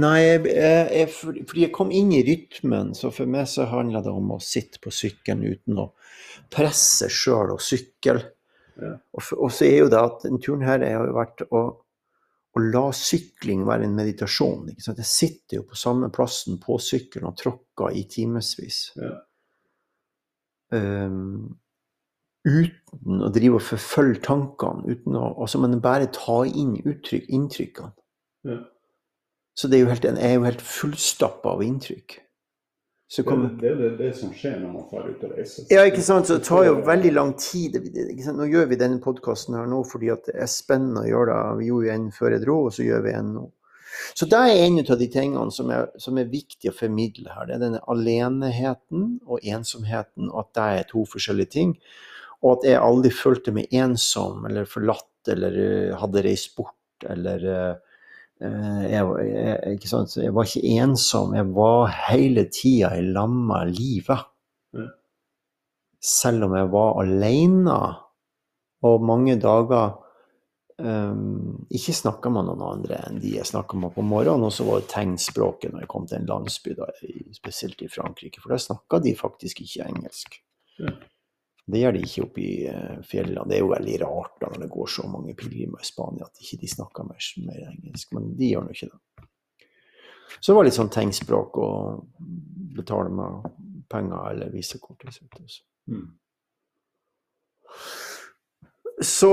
A: Nei, jeg, jeg, jeg, fordi jeg kom inn i rytmen, så for meg så handla det om å sitte på sykkelen uten å presse sjøl og sykle.
B: Ja.
A: Og, og så er jo det at denne turen her har jo vært å, å la sykling være en meditasjon. Ikke sant? Jeg sitter jo på samme plassen på sykkelen og tråkker i timevis.
B: Ja.
A: Um, uten å drive og forfølge tankene, uten å, altså, men bare ta inn uttrykk, inntrykkene.
B: Ja.
A: Så det er jo helt, jeg er jo helt fullstappa av inntrykk. Kommer,
B: det er det, det som skjer når man drar ut og reiser.
A: ja, ikke sant, så det tar jo veldig lang tid. Nå gjør vi denne podkasten her nå fordi det er spennende å gjøre det. Vi gjorde jo en før jeg dro, og så gjør vi en nå. Så det er en av de tingene som er, som er viktig å formidle her. Det er denne aleneheten og ensomheten, og at det er to forskjellige ting. Og at jeg aldri følte meg ensom eller forlatt eller eh, hadde reist bort eller eh, jeg, var- jeg, sant? Jeg var ikke ensom, jeg var hele tida i lamma livet. Selv om jeg var alene og mange dager um, ikke snakka med noen andre enn de jeg snakka med på morgenen. Og så var det tegnspråket når jeg kom til en landsby, da, spesielt i Frankrike. For der snakka de faktisk ikke engelsk.
B: Ja.
A: Det gjør de ikke oppe i eh, fjellene. Det er jo veldig rart da når det går så mange pilegrimer i Spania at ikke de snakker mer, mer engelsk. Men de gjør nå ikke det. Så det var litt sånn tegnspråk å betale med penger eller visekort.
B: Mm.
A: Så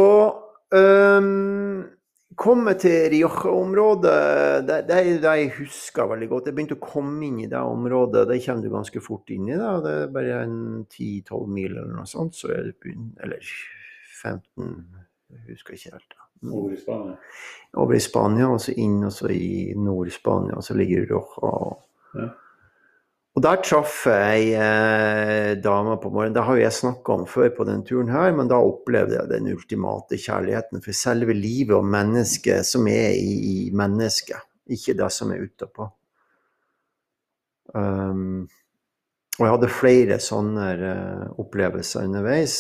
A: um, kom jeg til Rioja-området. Det, det det jeg husker veldig godt. Jeg begynte å komme inn i det området. Det kommer du ganske fort inn i. Da. Det er bare en 10-12 mil eller noe sånt. Så er det begynt, eller 15, jeg husker ikke helt. da.
B: Over i Spania.
A: Over i Spania, og så inn og så i Nord-Spania, og så ligger Rioja. og
B: Ja.
A: Og der traff jeg ei eh, dame på morgenen. Det har jo jeg snakka om før på denne turen her, men da opplevde jeg den ultimate kjærligheten for selve livet og mennesket som er i, i mennesket, ikke det som er utapå. Um, og jeg hadde flere sånne uh, opplevelser underveis.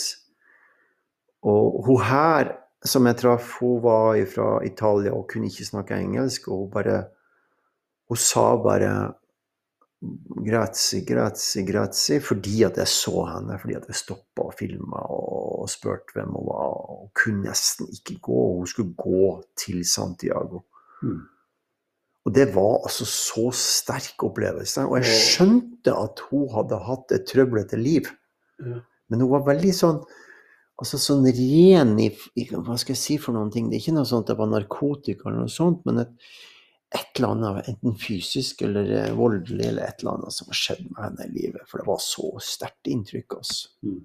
A: Og hun her som jeg traff, hun var fra Italia og kunne ikke snakke engelsk, og hun bare Hun sa bare Grazie, grazie, grazie, fordi at jeg så henne, fordi at jeg stoppa og filma og spurte hvem hun var. Hun kunne nesten ikke gå, hun skulle gå til Santiago.
B: Mm.
A: Og det var altså så sterk opplevelse. Og jeg skjønte at hun hadde hatt et trøblete liv.
B: Ja.
A: Men hun var veldig sånn altså sånn ren i, i Hva skal jeg si for noen ting? Det er ikke noe sånt at det var narkotika eller noe sånt, men et, et eller annet, enten fysisk eller eh, voldelig, eller et eller annet som har skjedd med henne i livet. For det var så sterkt inntrykk. Altså.
B: Mm.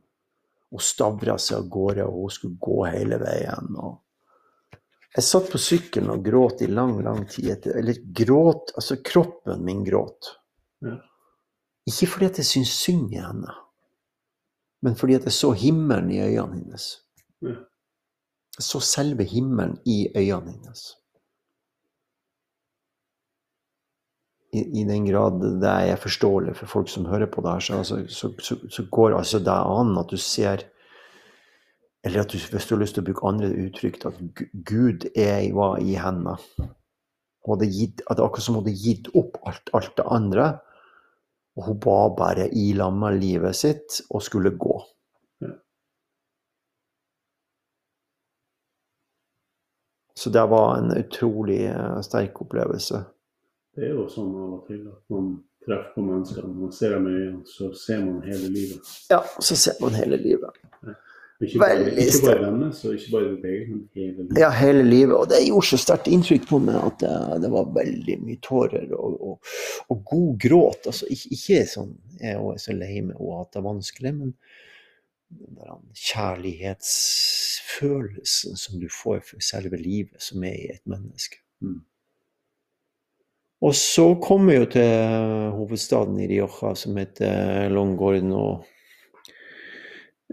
A: Hun stavra seg av gårde, og hun skulle gå hele veien. Og jeg satt på sykkelen og gråt i lang, lang tid. Etter, eller gråt Altså, kroppen min gråt.
B: Ja.
A: Ikke fordi at jeg syntes synd i henne, men fordi at jeg så himmelen i øynene hennes.
B: Ja.
A: Jeg så selve himmelen i øynene hennes. I, I den grad det er forståelig for folk som hører på det her, så, altså, så, så, så går altså det an at du ser Eller at du, hvis du har lyst til å bruke andre uttrykk, at Gud er, var i henne. Og det gitt, at det er akkurat som hun hadde gitt opp alt, alt det andre. Og hun var bare i lag med livet sitt og skulle gå. Så det var en utrolig eh, sterk opplevelse.
B: Det er jo sånn av og til at man treffer på mennesker, man ser dem i øynene, så ser man hele livet.
A: Ja, så ser man hele livet.
B: Ikke bare,
A: Veldig
B: ikke bare deres, så ikke bare ditt eget, men hele livet.
A: Ja, hele livet. Og det gjorde så sterkt inntrykk på meg at det, det var veldig mye tårer og, og, og god gråt. Altså, ikke, ikke sånn jeg er så lei meg og at det er vanskelig, men den kjærlighetsfølelsen som du får for selve livet som er i et menneske.
B: Mm.
A: Og så kom vi jo til hovedstaden i Rioja, som heter Longorno.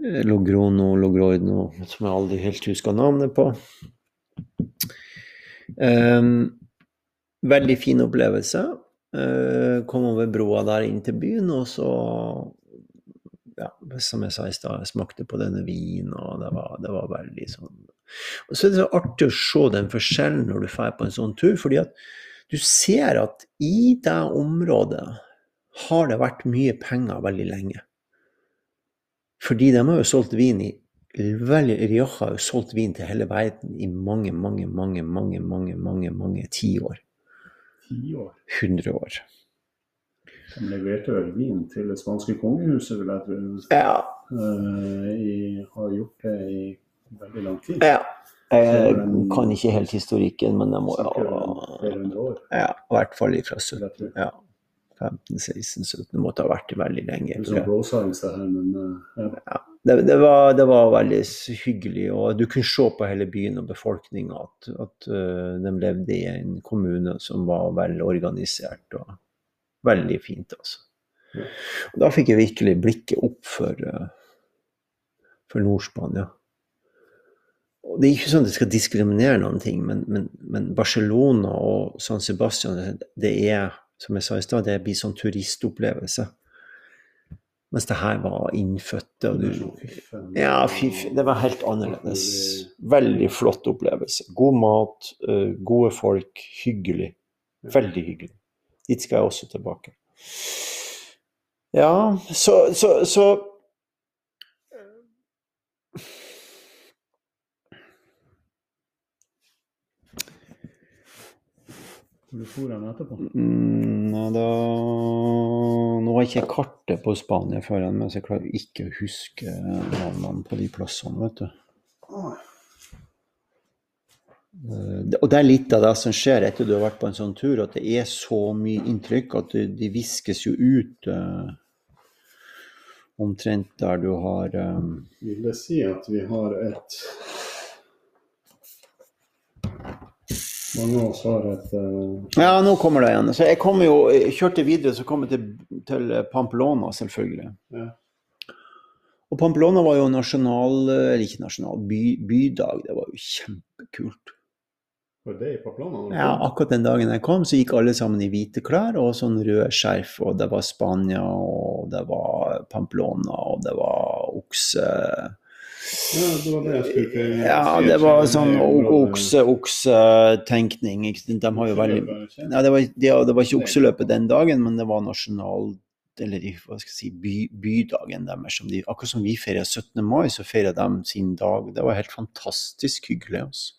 A: eh, Logrono, Logroino, som jeg aldri helt husker navnet på. Um, veldig fin opplevelse. Uh, kom over broa der inn til byen, og så ja, som jeg sa i stad, smakte på denne vinen, og det var, det var, veldig sånn Og så er det så artig å se den forskjellen når du drar på en sånn tur, fordi at du ser at i det området har det vært mye penger veldig lenge. Fordi de har jo solgt vin i Rioja har jo solgt vin til hele verden i mange, mange, mange, mange, mange, mange, mange tiår. Hundre år.
B: De leverte vel vin til det spanske kongehuset, vil jeg tro.
A: Ja.
B: Uh, har gjort det i veldig lang tid.
A: Ja. Jeg kan ikke helt historikken, men det må
B: jo?
A: Ja, i hvert fall fra 17. Ja. 15-16-17. Det måtte ha vært veldig lenge.
B: Det sånn uh, ja.
A: Det, det, var, det, var, veldig hyggelig, og du kunne se på hele byen og befolkninga at, at uh, de levde i en kommune som var vel organisert. og Veldig fint, altså. Og da fikk jeg virkelig blikket opp for, for Nord-Spania. Og Det er ikke sånn at det skal diskriminere noen ting, men, men, men Barcelona og San Sebastian det er, som jeg sa i stad, det blir sånn turistopplevelse. Mens det her var innfødte. Og du, ja, fy, det var helt annerledes. Veldig flott opplevelse. God mat, uh, gode folk, hyggelig. Veldig hyggelig. Dit skal jeg også tilbake. Ja, så, så, så
B: Hvor for han etterpå?
A: Mm, da, nå har jeg ikke kartet på Spania foran meg, så jeg klarer ikke å huske navnene på de plassene, vet du. Eh, og det er litt av det som skjer etter du har vært på en sånn tur, at det er så mye inntrykk at de viskes jo ut uh, omtrent der du har um...
B: Vil det si at vi har et Mange av oss har et uh...
A: Ja, nå kommer det igjen. Så jeg kom jo, kjørte videre, så kom jeg til, til Pamplona, selvfølgelig. Ja. Og Pamplona var jo nasjonal, eller ikke nasjonal, by, bydag. Det var jo kjempekult.
B: Var det i Pamplona?
A: Ja, akkurat den dagen jeg kom, så gikk alle sammen i hvite klær og sånn rød skjerf. Og det var Spania, og det var Pamplona, og det var okse...
B: Ja, det var det jeg skulle
A: Ja, det var sånn okse-okse-tenkning. De har jo veldig ja, det, var, det, det var ikke okseløpet den dagen, men det var nasjonal eller hva skal jeg si, by, bydagen deres. De, akkurat som vi feirer 17. mai, så feirer de sin dag. Det var helt fantastisk hyggelig. Altså.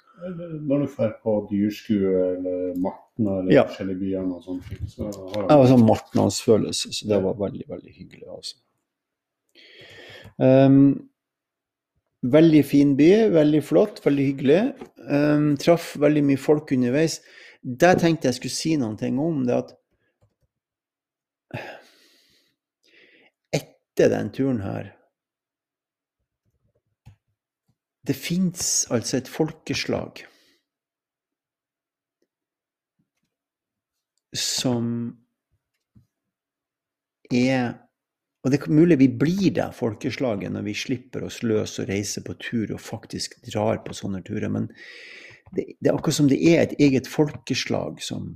B: Når du drar på dyrskue eller Martna eller ja. forskjellige byer og sånt, så har
A: Det var sånn martnadsfølelse, så det var veldig, veldig hyggelig. Altså. Um, veldig fin by, veldig flott, veldig hyggelig. Um, traff veldig mye folk underveis. Det tenkte jeg skulle si noen ting om, det at etter den turen her Det fins altså et folkeslag som er Og det er mulig vi blir det folkeslaget når vi slipper oss løs og reiser på tur og faktisk drar på sånne turer. Men det, det er akkurat som det er et eget folkeslag som,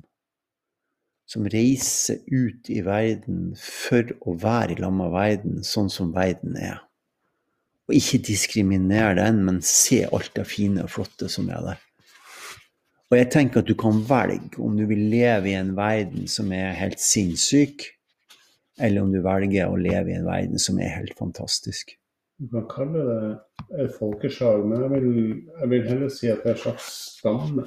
A: som reiser ut i verden for å være i lag med verden sånn som verden er. Og ikke diskriminere den, men se alt det fine og flotte som er der. Og jeg tenker at du kan velge om du vil leve i en verden som er helt sinnssyk, eller om du velger å leve i en verden som er helt fantastisk.
B: Du kan kalle det et folkeslag, men jeg vil, jeg vil heller si at det er en slags stamme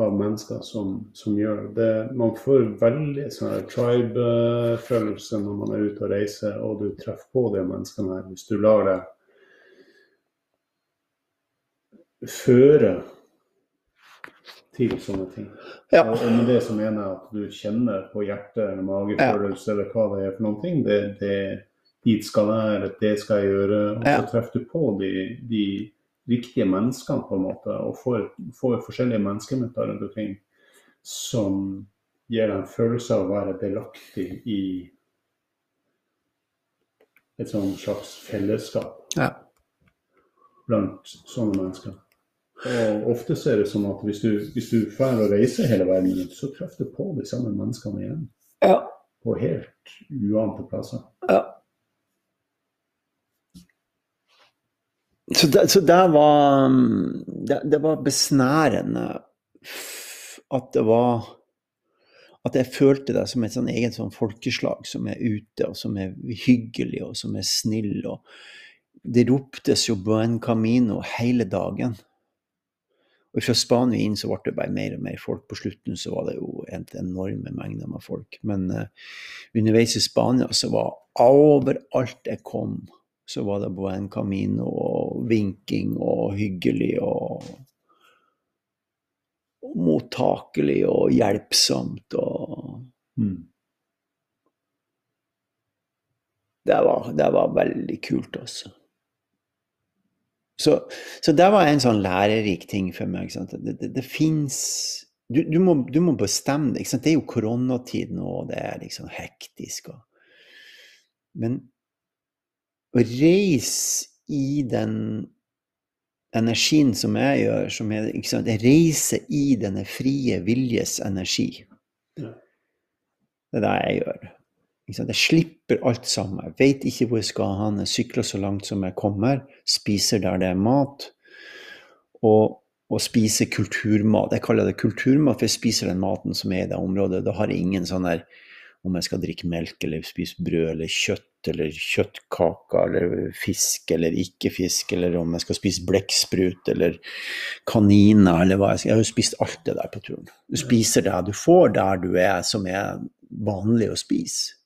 B: av mennesker som, som gjør det. Man får veldig sånn tribe-følelse når man er ute og reiser, og du treffer på de menneskene her. Hvis du lar det føre til sånne ting. Ja. Og med det som mener jeg at du kjenner på hjertet eller magefølelse ja. eller hva det er for noen ting, det, det dit skal jeg, eller det skal jeg gjøre. Og så treffer du på de, de riktige menneskene, på en måte, og får, får forskjellige menneskemøter rundt omkring som gir deg en følelse av å være delaktig i et sånn slags fellesskap
A: ja.
B: blant sånne mennesker. Og ofte så er det sånn at hvis du, hvis du drar og reiser hele verden rundt, så treffer du på de samme menneskene igjen.
A: Ja.
B: På helt uante plasser.
A: ja. Så det, så det var mm, det, det var besnærende at det var At jeg følte det som et sånn eget sånn folkeslag som er ute, og som er hyggelig, og som er snill. Og det roptes jo 'Buen Camino' hele dagen. Og fra Spania inn så ble det bare mer og mer folk. På slutten så var det jo en enorme mengder med folk. Men uh, underveis i Spania så var overalt jeg kom, så var det Buen Camino og vinking og hyggelig og, og mottakelig og hjelpsomt og
B: Mm.
A: det var, det var veldig kult, altså. Så, så det var en sånn lærerik ting for meg. Det, det, det fins du, du, du må bestemme deg. Det er jo koronatid nå, og det er liksom hektisk. Og... Men å reise i den energien som jeg gjør, som er? Jeg reiser i denne frie viljes energi. Det er det jeg gjør. Jeg slipper alt sammen. Jeg vet ikke hvor jeg skal hen. Jeg sykler så langt som jeg kommer. Spiser der det er mat. Og, og spiser kulturmat. Jeg kaller det kulturmat, for jeg spiser den maten som er i det området. Da har jeg ingen sånn der om jeg skal drikke melk eller spise brød eller kjøtt eller kjøttkaker eller fisk eller ikke fisk, eller om jeg skal spise blekksprut eller kaniner eller hva jeg skal. Jeg har jo spist alt det der på turen. Du spiser det du får der du er, som er vanlig å spise.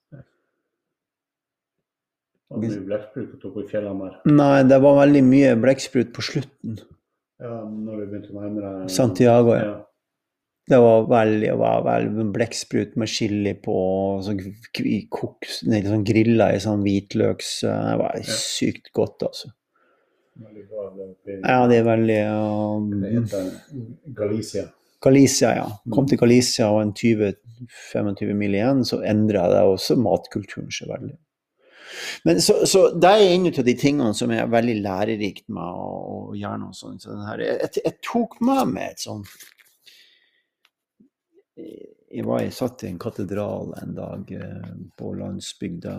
B: Og blekksprut du tok på fjellene der.
A: Nei, det var veldig mye blekksprut på slutten.
B: Ja, når vi begynte å nærme deg
A: Santiago, ja.
B: ja.
A: Det var veldig, det var veldig blekksprut med chili på, sånn, koks, nei, sånn grilla i sånn hvitløks Det var
B: Ja.
A: sykt godt, altså.
B: Det
A: Ja, det er veldig
B: Det
A: um,
B: heter Galicia.
A: Galicia, ja. Kom til Galicia og en 20-25 mil igjen, så endra det også matkulturen seg veldig. Men så, så det er en av de tingene som er veldig lærerikt med å, å gjøre noe sånt. Så her, jeg, jeg, tok med meg et sånt Jeg var, jeg satt i en katedral en dag eh, på landsbygda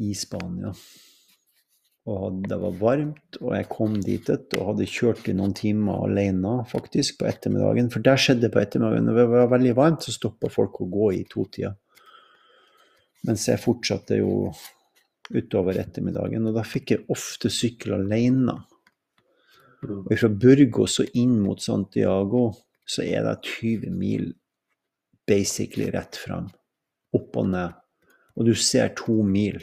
A: i Spania. Og det var varmt, og jeg kom dit og hadde kjørt i noen timer alene faktisk på ettermiddagen. For det skjedde på ettermiddagen, når det var veldig varmt, så stoppa folk å gå i totida. Mens jeg fortsatte jo utover ettermiddagen, og da fikk jeg ofte sykle alene. Og fra Burgos og inn mot Santiago så er det 20 mil basically rett fram. Opp og ned. Og du ser to mil.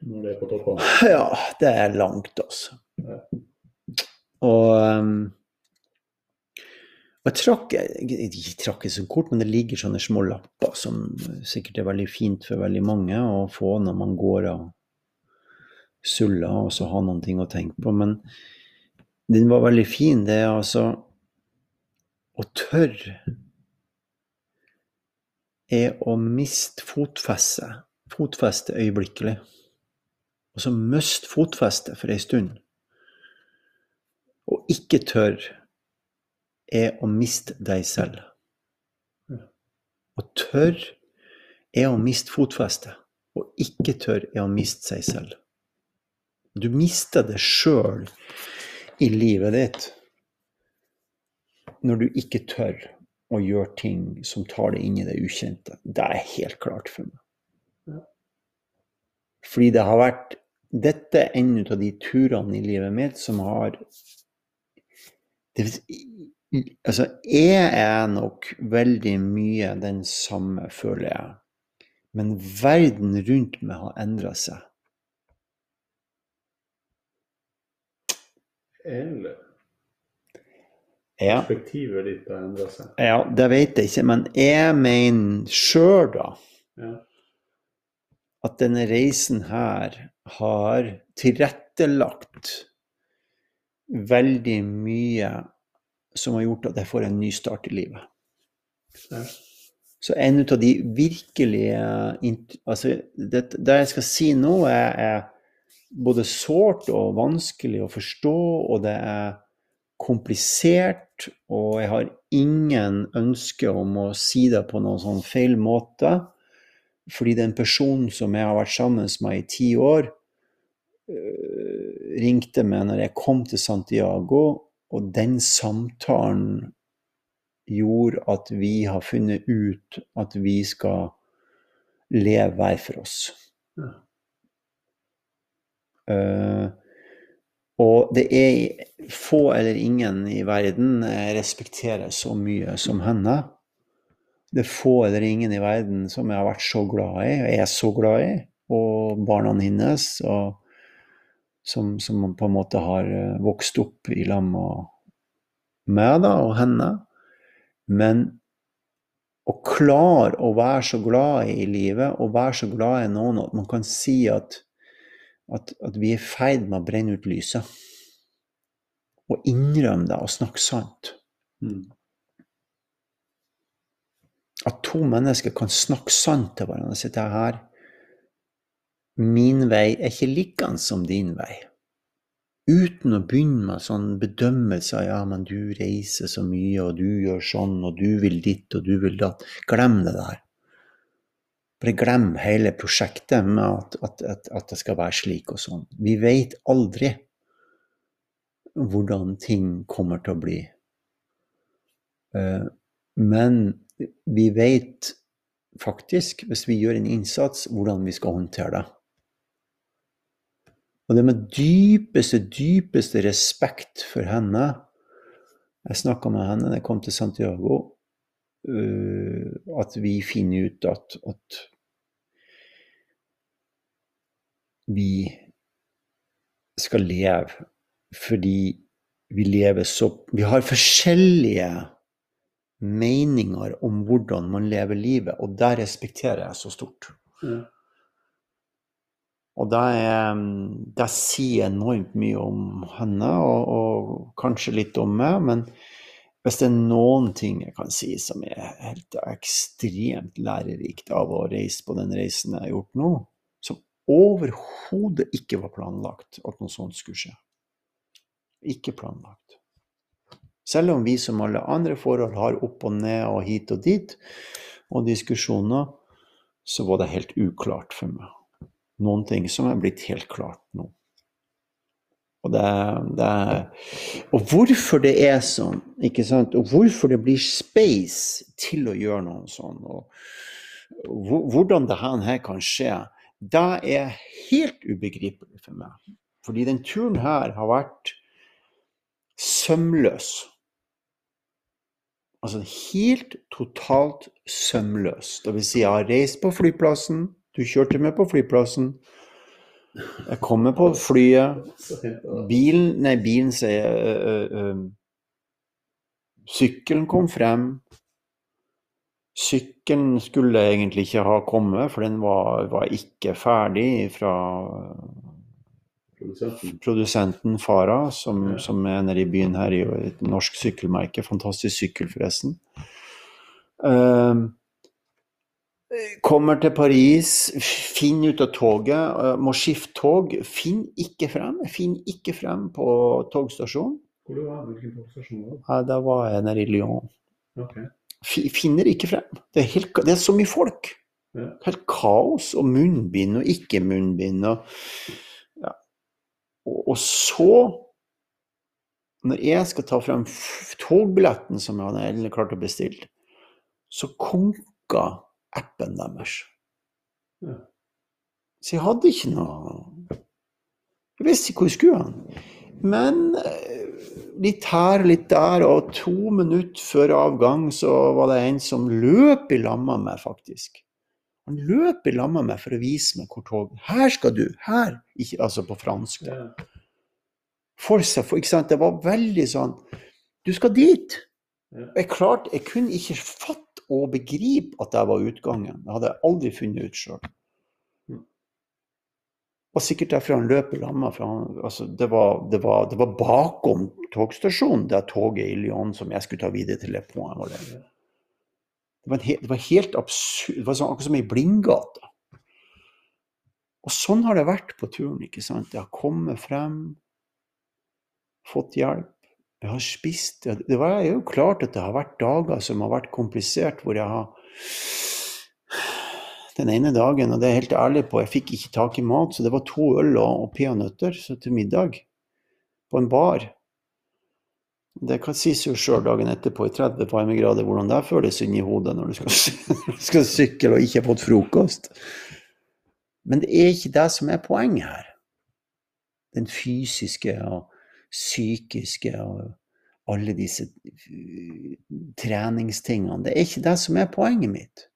B: Det er på toppen.
A: Ja, det er langt, altså. Og um, jeg trakk jeg trakk ikke så kort, men det ligger sånne små lapper som sikkert er veldig fint for veldig mange å få når man går og suller og så har noen ting å tenke på. Men den var veldig fin. Det er altså å tørre er å miste fotfestet. Fotfestet øyeblikkelig. Og så miste fotfestet for ei stund. Og ikke tørre er å miste deg selv. Å tørre er å miste fotfestet, og ikke tørre er å miste seg selv. Du mister det sjøl i livet ditt når du ikke tør å gjøre ting som tar deg inn i det ukjente. Det er helt klart for meg. Fordi det har vært Dette en av de turene i livet mitt som har det, Altså, jeg er nok veldig mye den samme, føler jeg. Men verden rundt meg har endra seg.
B: Eller
A: Ja.
B: perspektivet ditt har endra seg.
A: Ja, det vet jeg ikke, men jeg mener sjøl, da,
B: Ja.
A: at denne reisen her har tilrettelagt veldig mye som har gjort at jeg får en ny start i livet.
B: Ja.
A: Så en av de virkelige Altså, det, det jeg skal si nå, er, er både sårt og vanskelig å forstå, og det er komplisert, og jeg har ingen ønske om å si det på noen sånn feil måte. Fordi den personen som jeg har vært sammen med i ti år, øh, ringte meg når jeg kom til Santiago, og den samtalen gjorde at vi har funnet ut at vi skal leve hver for oss.
B: Ja.
A: Uh, og det er få eller ingen i verden jeg respekterer så mye som henne. Det er få eller ingen i verden som jeg har vært så glad i, og er så glad i. Og barna hennes, og som, som på en måte har eh, vokst opp i lag med meg da, og henne. Men å klare å være så glad i livet, og være så glad i noen at man kan si at at, at vi er i ferd med å brenne ut lyset. Og innrømme det og snakke sant.
B: Mm.
A: At to mennesker kan snakke sant til hverandre. Sitte her Min vei er ikke likende som din vei. Uten å begynne med sånn bedømmelse av ja, men du reiser så mye, og du gjør sånn, og du vil ditt, og du vil datt. Glem det der. Bare glem hele prosjektet med at, at, at, at, det skal være slik og sånn. Vi vet aldri hvordan ting kommer til å bli. Eh, men vi vet faktisk, hvis vi gjør en innsats, hvordan vi skal håndtere det. Og det med dypeste, dypeste respekt for henne Jeg snakka med henne da jeg kom til Santiago. Uh, at vi finner ut at, at vi skal leve fordi vi lever så Vi har forskjellige meninger om hvordan man lever livet, og det respekterer jeg så stort.
B: Ja.
A: Og det, er, det sier enormt mye om henne, og, og, kanskje litt om meg. Men hvis det er noen ting jeg kan si som er helt ekstremt lærerikt av å reise på den reisen jeg har gjort nå, som overhodet ikke var planlagt at noe sånt skulle skje. Ikke planlagt. Selv om vi som alle andre forhold har opp og ned og hit og dit, og diskusjoner, så var det helt uklart for meg. Noen ting som er blitt helt klart nå. Og, det, det, og hvorfor det er sånn, ikke sant? og hvorfor det blir space til å gjøre noe sånn, og hvordan det her kan skje, det er helt ubegripelig for meg. Fordi den turen her har vært sømløs. Altså helt totalt sømløs. Det vil si, jeg har reist på flyplassen, du kjørte med på flyplassen. Jeg kommer på flyet. Bilen Nei, bilen sier øh, øh, Sykkelen kom frem. Sykkelen skulle egentlig ikke ha kommet, for den var, var ikke ferdig fra
B: Produsenten.
A: produsenten Fara, som,
B: Ja.
A: som er nede i byen her, i et norsk sykkelmerke. Fantastisk sykkel, forresten. Ehm, kommer til Paris, finner ut av toget, eh, må skifte tog. Finn ikke frem. Finn ikke frem på togstasjonen.
B: Hvor du var Hvilken togstasjon var det?
A: Ja, da var jeg nede i Lyon. Okay. Finner ikke frem. Det er, helt, det er så mye folk.
B: Ja.
A: Helt kaos, og munnbind og ikke munnbind. Og, ja. og, og så, når jeg skal ta frem togbilletten som jeg hadde klart å bestille, så konka appen deres.
B: Ja.
A: Så jeg hadde ikke noe Jeg visste ikke hvor jeg skulle hen. Men eh, litt her, litt der, og to minutter før avgang så var det en som løp i lamma med meg, faktisk. Han løp i lamma med meg for å vise meg hvor tog Her skal du! Her! Ikke, altså på fransk.
B: Ja.
A: For seg, for, ikke sant? Det var veldig sånn Du skal dit!
B: Ja.
A: Jeg klarte, jeg kunne ikke fatte og begripe at det var utgangen. Det hadde jeg aldri funnet ut sjøl.
B: Mm.
A: Og sikkert derfor han løp i lamma. Altså, det, var, det, var, det var bakom togstasjonen, det toget i Lyon som jeg skulle ta videre til Le Point. var det. Det var, he, det var helt absurd. Det var sånn, akkurat som ei blindgate. Og sånn har det vært på turen. ikke sant? Jeg har kommet frem, fått hjelp. Jeg har spist. Det var jo klart at det har vært dager som har vært komplisert, hvor jeg har Den ene dagen, og det er jeg helt ærlig på, jeg fikk ikke tak i mat, så det var to øl og, og peanøtter til middag på en bar. Det kan sies jo sjøl dagen etterpå i 30 varmegrader hvordan det føles inni hodet når du skal, skal sykle og ikke har fått frokost. Men det er ikke det som er poenget her. Den fysiske og psykiske og alle disse uh, treningstingene. Det er ikke det som er poenget mitt.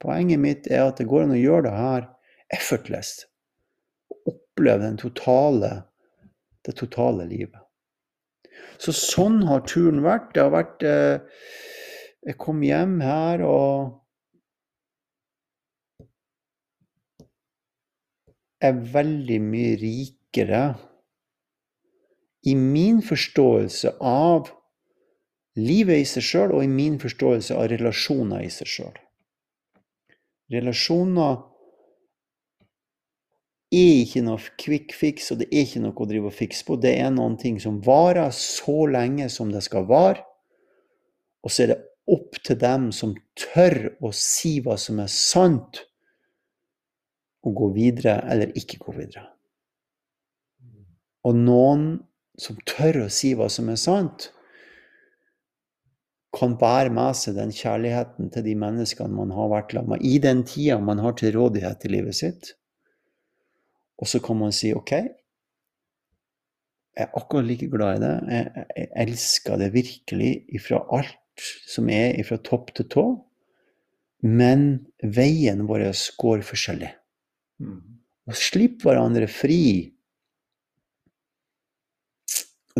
A: Poenget mitt er at det går an å gjøre det her effortless. Oppleve totale, det totale livet. Så sånn har turen vært. Det har vært eh, Jeg kom hjem her og er veldig mye rikere i min forståelse av livet i seg sjøl og i min forståelse av relasjoner i seg sjøl. Relasjoner er ikke noe quick fix, og det er ikke noe å drive og fikse på. Det er noen ting som varer så lenge som det skal vare. Og så er det opp til dem som tør å si hva som er sant, å gå videre eller ikke gå videre. Og noen som tør å si hva som er sant, kan bære med seg den kjærligheten til de menneskene man har vært sammen med, i den tida man har til rådighet i livet sitt. Og så kan man si OK, jeg er akkurat like glad i det. Jeg, jeg elsker det virkelig ifra alt som er ifra topp til tå. Men veien vår går forskjellig.
B: Mm.
A: Og slipp hverandre fri.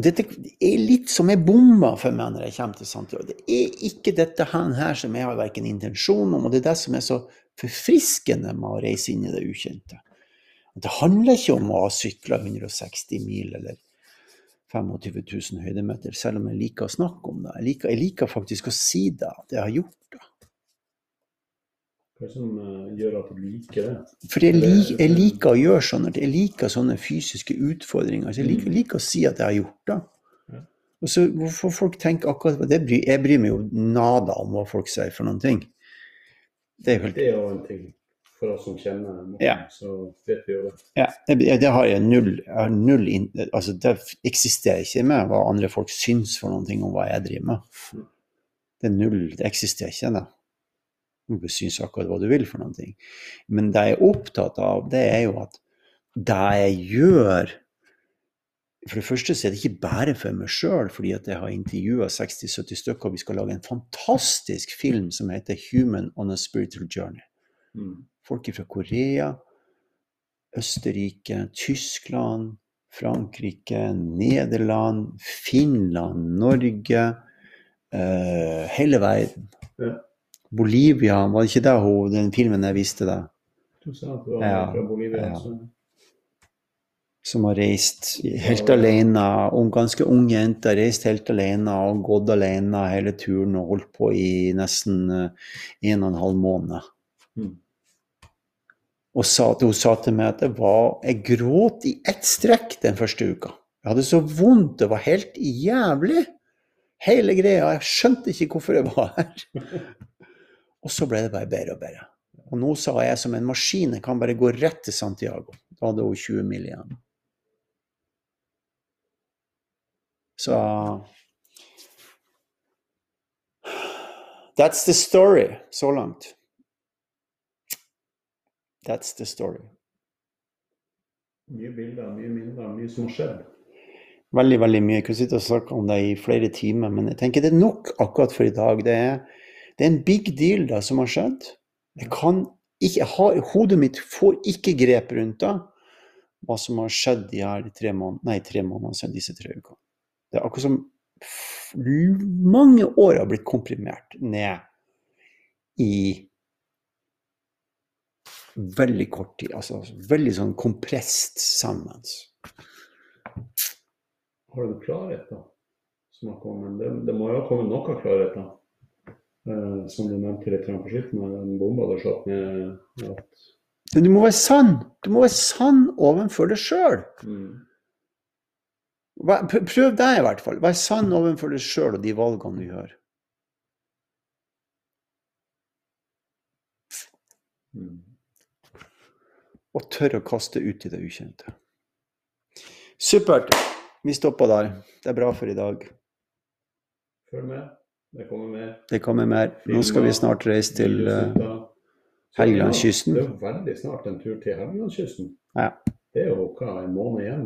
A: Dette er litt som ei bombe for meg når jeg kommer til Santiago. Det er ikke dette her som jeg har verken intensjon om, og det er det som er så forfriskende med å reise inn i det ukjente. Det handler ikke om å ha sykla 160 mil eller 25 000 høydemeter, selv om jeg liker å snakke om det. Jeg liker, jeg liker faktisk å si det, at jeg har gjort det.
B: Hva er det som eh, gjør at du liker det?
A: For jeg, lik, jeg liker å gjøre sånn at jeg liker sånne fysiske utfordringer. Så jeg liker, liker å si at jeg har gjort det. Og så Hvorfor folk tenker akkurat på det bryr Jeg bryr meg jo nada om hva folk sier for noen ting. Det er jo helt
B: Det jo en ting. For oss som kjenner noen,
A: Ja.
B: så vet vi jo det.
A: Ja, det, det har jeg null, har null in, altså Det eksisterer ikke med hva andre folk syns for noen ting om hva jeg driver med. Det er null, det eksisterer ikke. det. Du kan synes akkurat hva du vil for noen ting. Men det jeg er opptatt av, det er jo at det jeg gjør For det første så er det ikke bare for meg sjøl, fordi at jeg har intervjua 60-70 stykker. og Vi skal lage en fantastisk film som heter 'Human on a Spiritual Journey'
B: Mm.
A: folk fra Korea, Østerrike, Tyskland, Frankrike, Nederland, Finland, Norge, Uh, hele verden.
B: Ja.
A: Bolivia, var det ikke det hun, den filmen jeg viste deg,
B: Du sa at du var
A: Ja,
B: fra Bolivia.
A: ja.
B: Så.
A: som har reist helt alene, og ganske ung jente, reist helt alene og gått alene hele turen og holdt på i nesten eh, en og en halv måned.
B: Mm.
A: Og sa, hun sa til meg at det var, jeg gråt i ett strekk den første uka. Jeg hadde så vondt, det var helt jævlig. Hele greia. Jeg skjønte ikke hvorfor jeg var her. Og så ble det bare bedre og bedre. Og nå sa jeg som en maskin, jeg kan bare gå rett til Santiago. Da hadde hun 20 mil igjen. Så That's the story så langt. That's the story.
B: Mye bilder, mye minner, mye som har skjedd.
A: Veldig, veldig mye. Jeg kunne sitte og snakke om det i flere timer, men jeg tenker det er nok akkurat for i dag. Det er, det er en big deal da, som har skjedd. Jeg kan ikke, jeg Hodet mitt får ikke grep rundt det, hva som har skjedd de her tre måned, nei, tre månedene siden disse tre ukene. Det er akkurat som mange år har blitt komprimert ned i veldig kort tid. Altså veldig sånn kompresst sammen.
B: Har du klarhet, da? Som har kommet? Det, det må jo ha kommet noe klarhet, da. Eh, som du nevnte litt grann på slutten, med den bomba du skjøt ned. At
A: Men du må være sann. Du må være sann overfor deg sjøl.
B: Mm.
A: Prøv deg, i hvert fall. Vær sann overfor deg sjøl og de valgene du gjør.
B: Mm.
A: Og tør å kaste ut i det ukjente. Supert. Vi stopper der. Det er bra for i dag.
B: Følg med. Det kommer mer.
A: Det kommer mer. Nå skal vi snart reise til uh, Helgelandskysten.
B: Det er veldig snart en tur til Helgelandskysten.
A: Ja.
B: Det er jo hva, en måned igjen.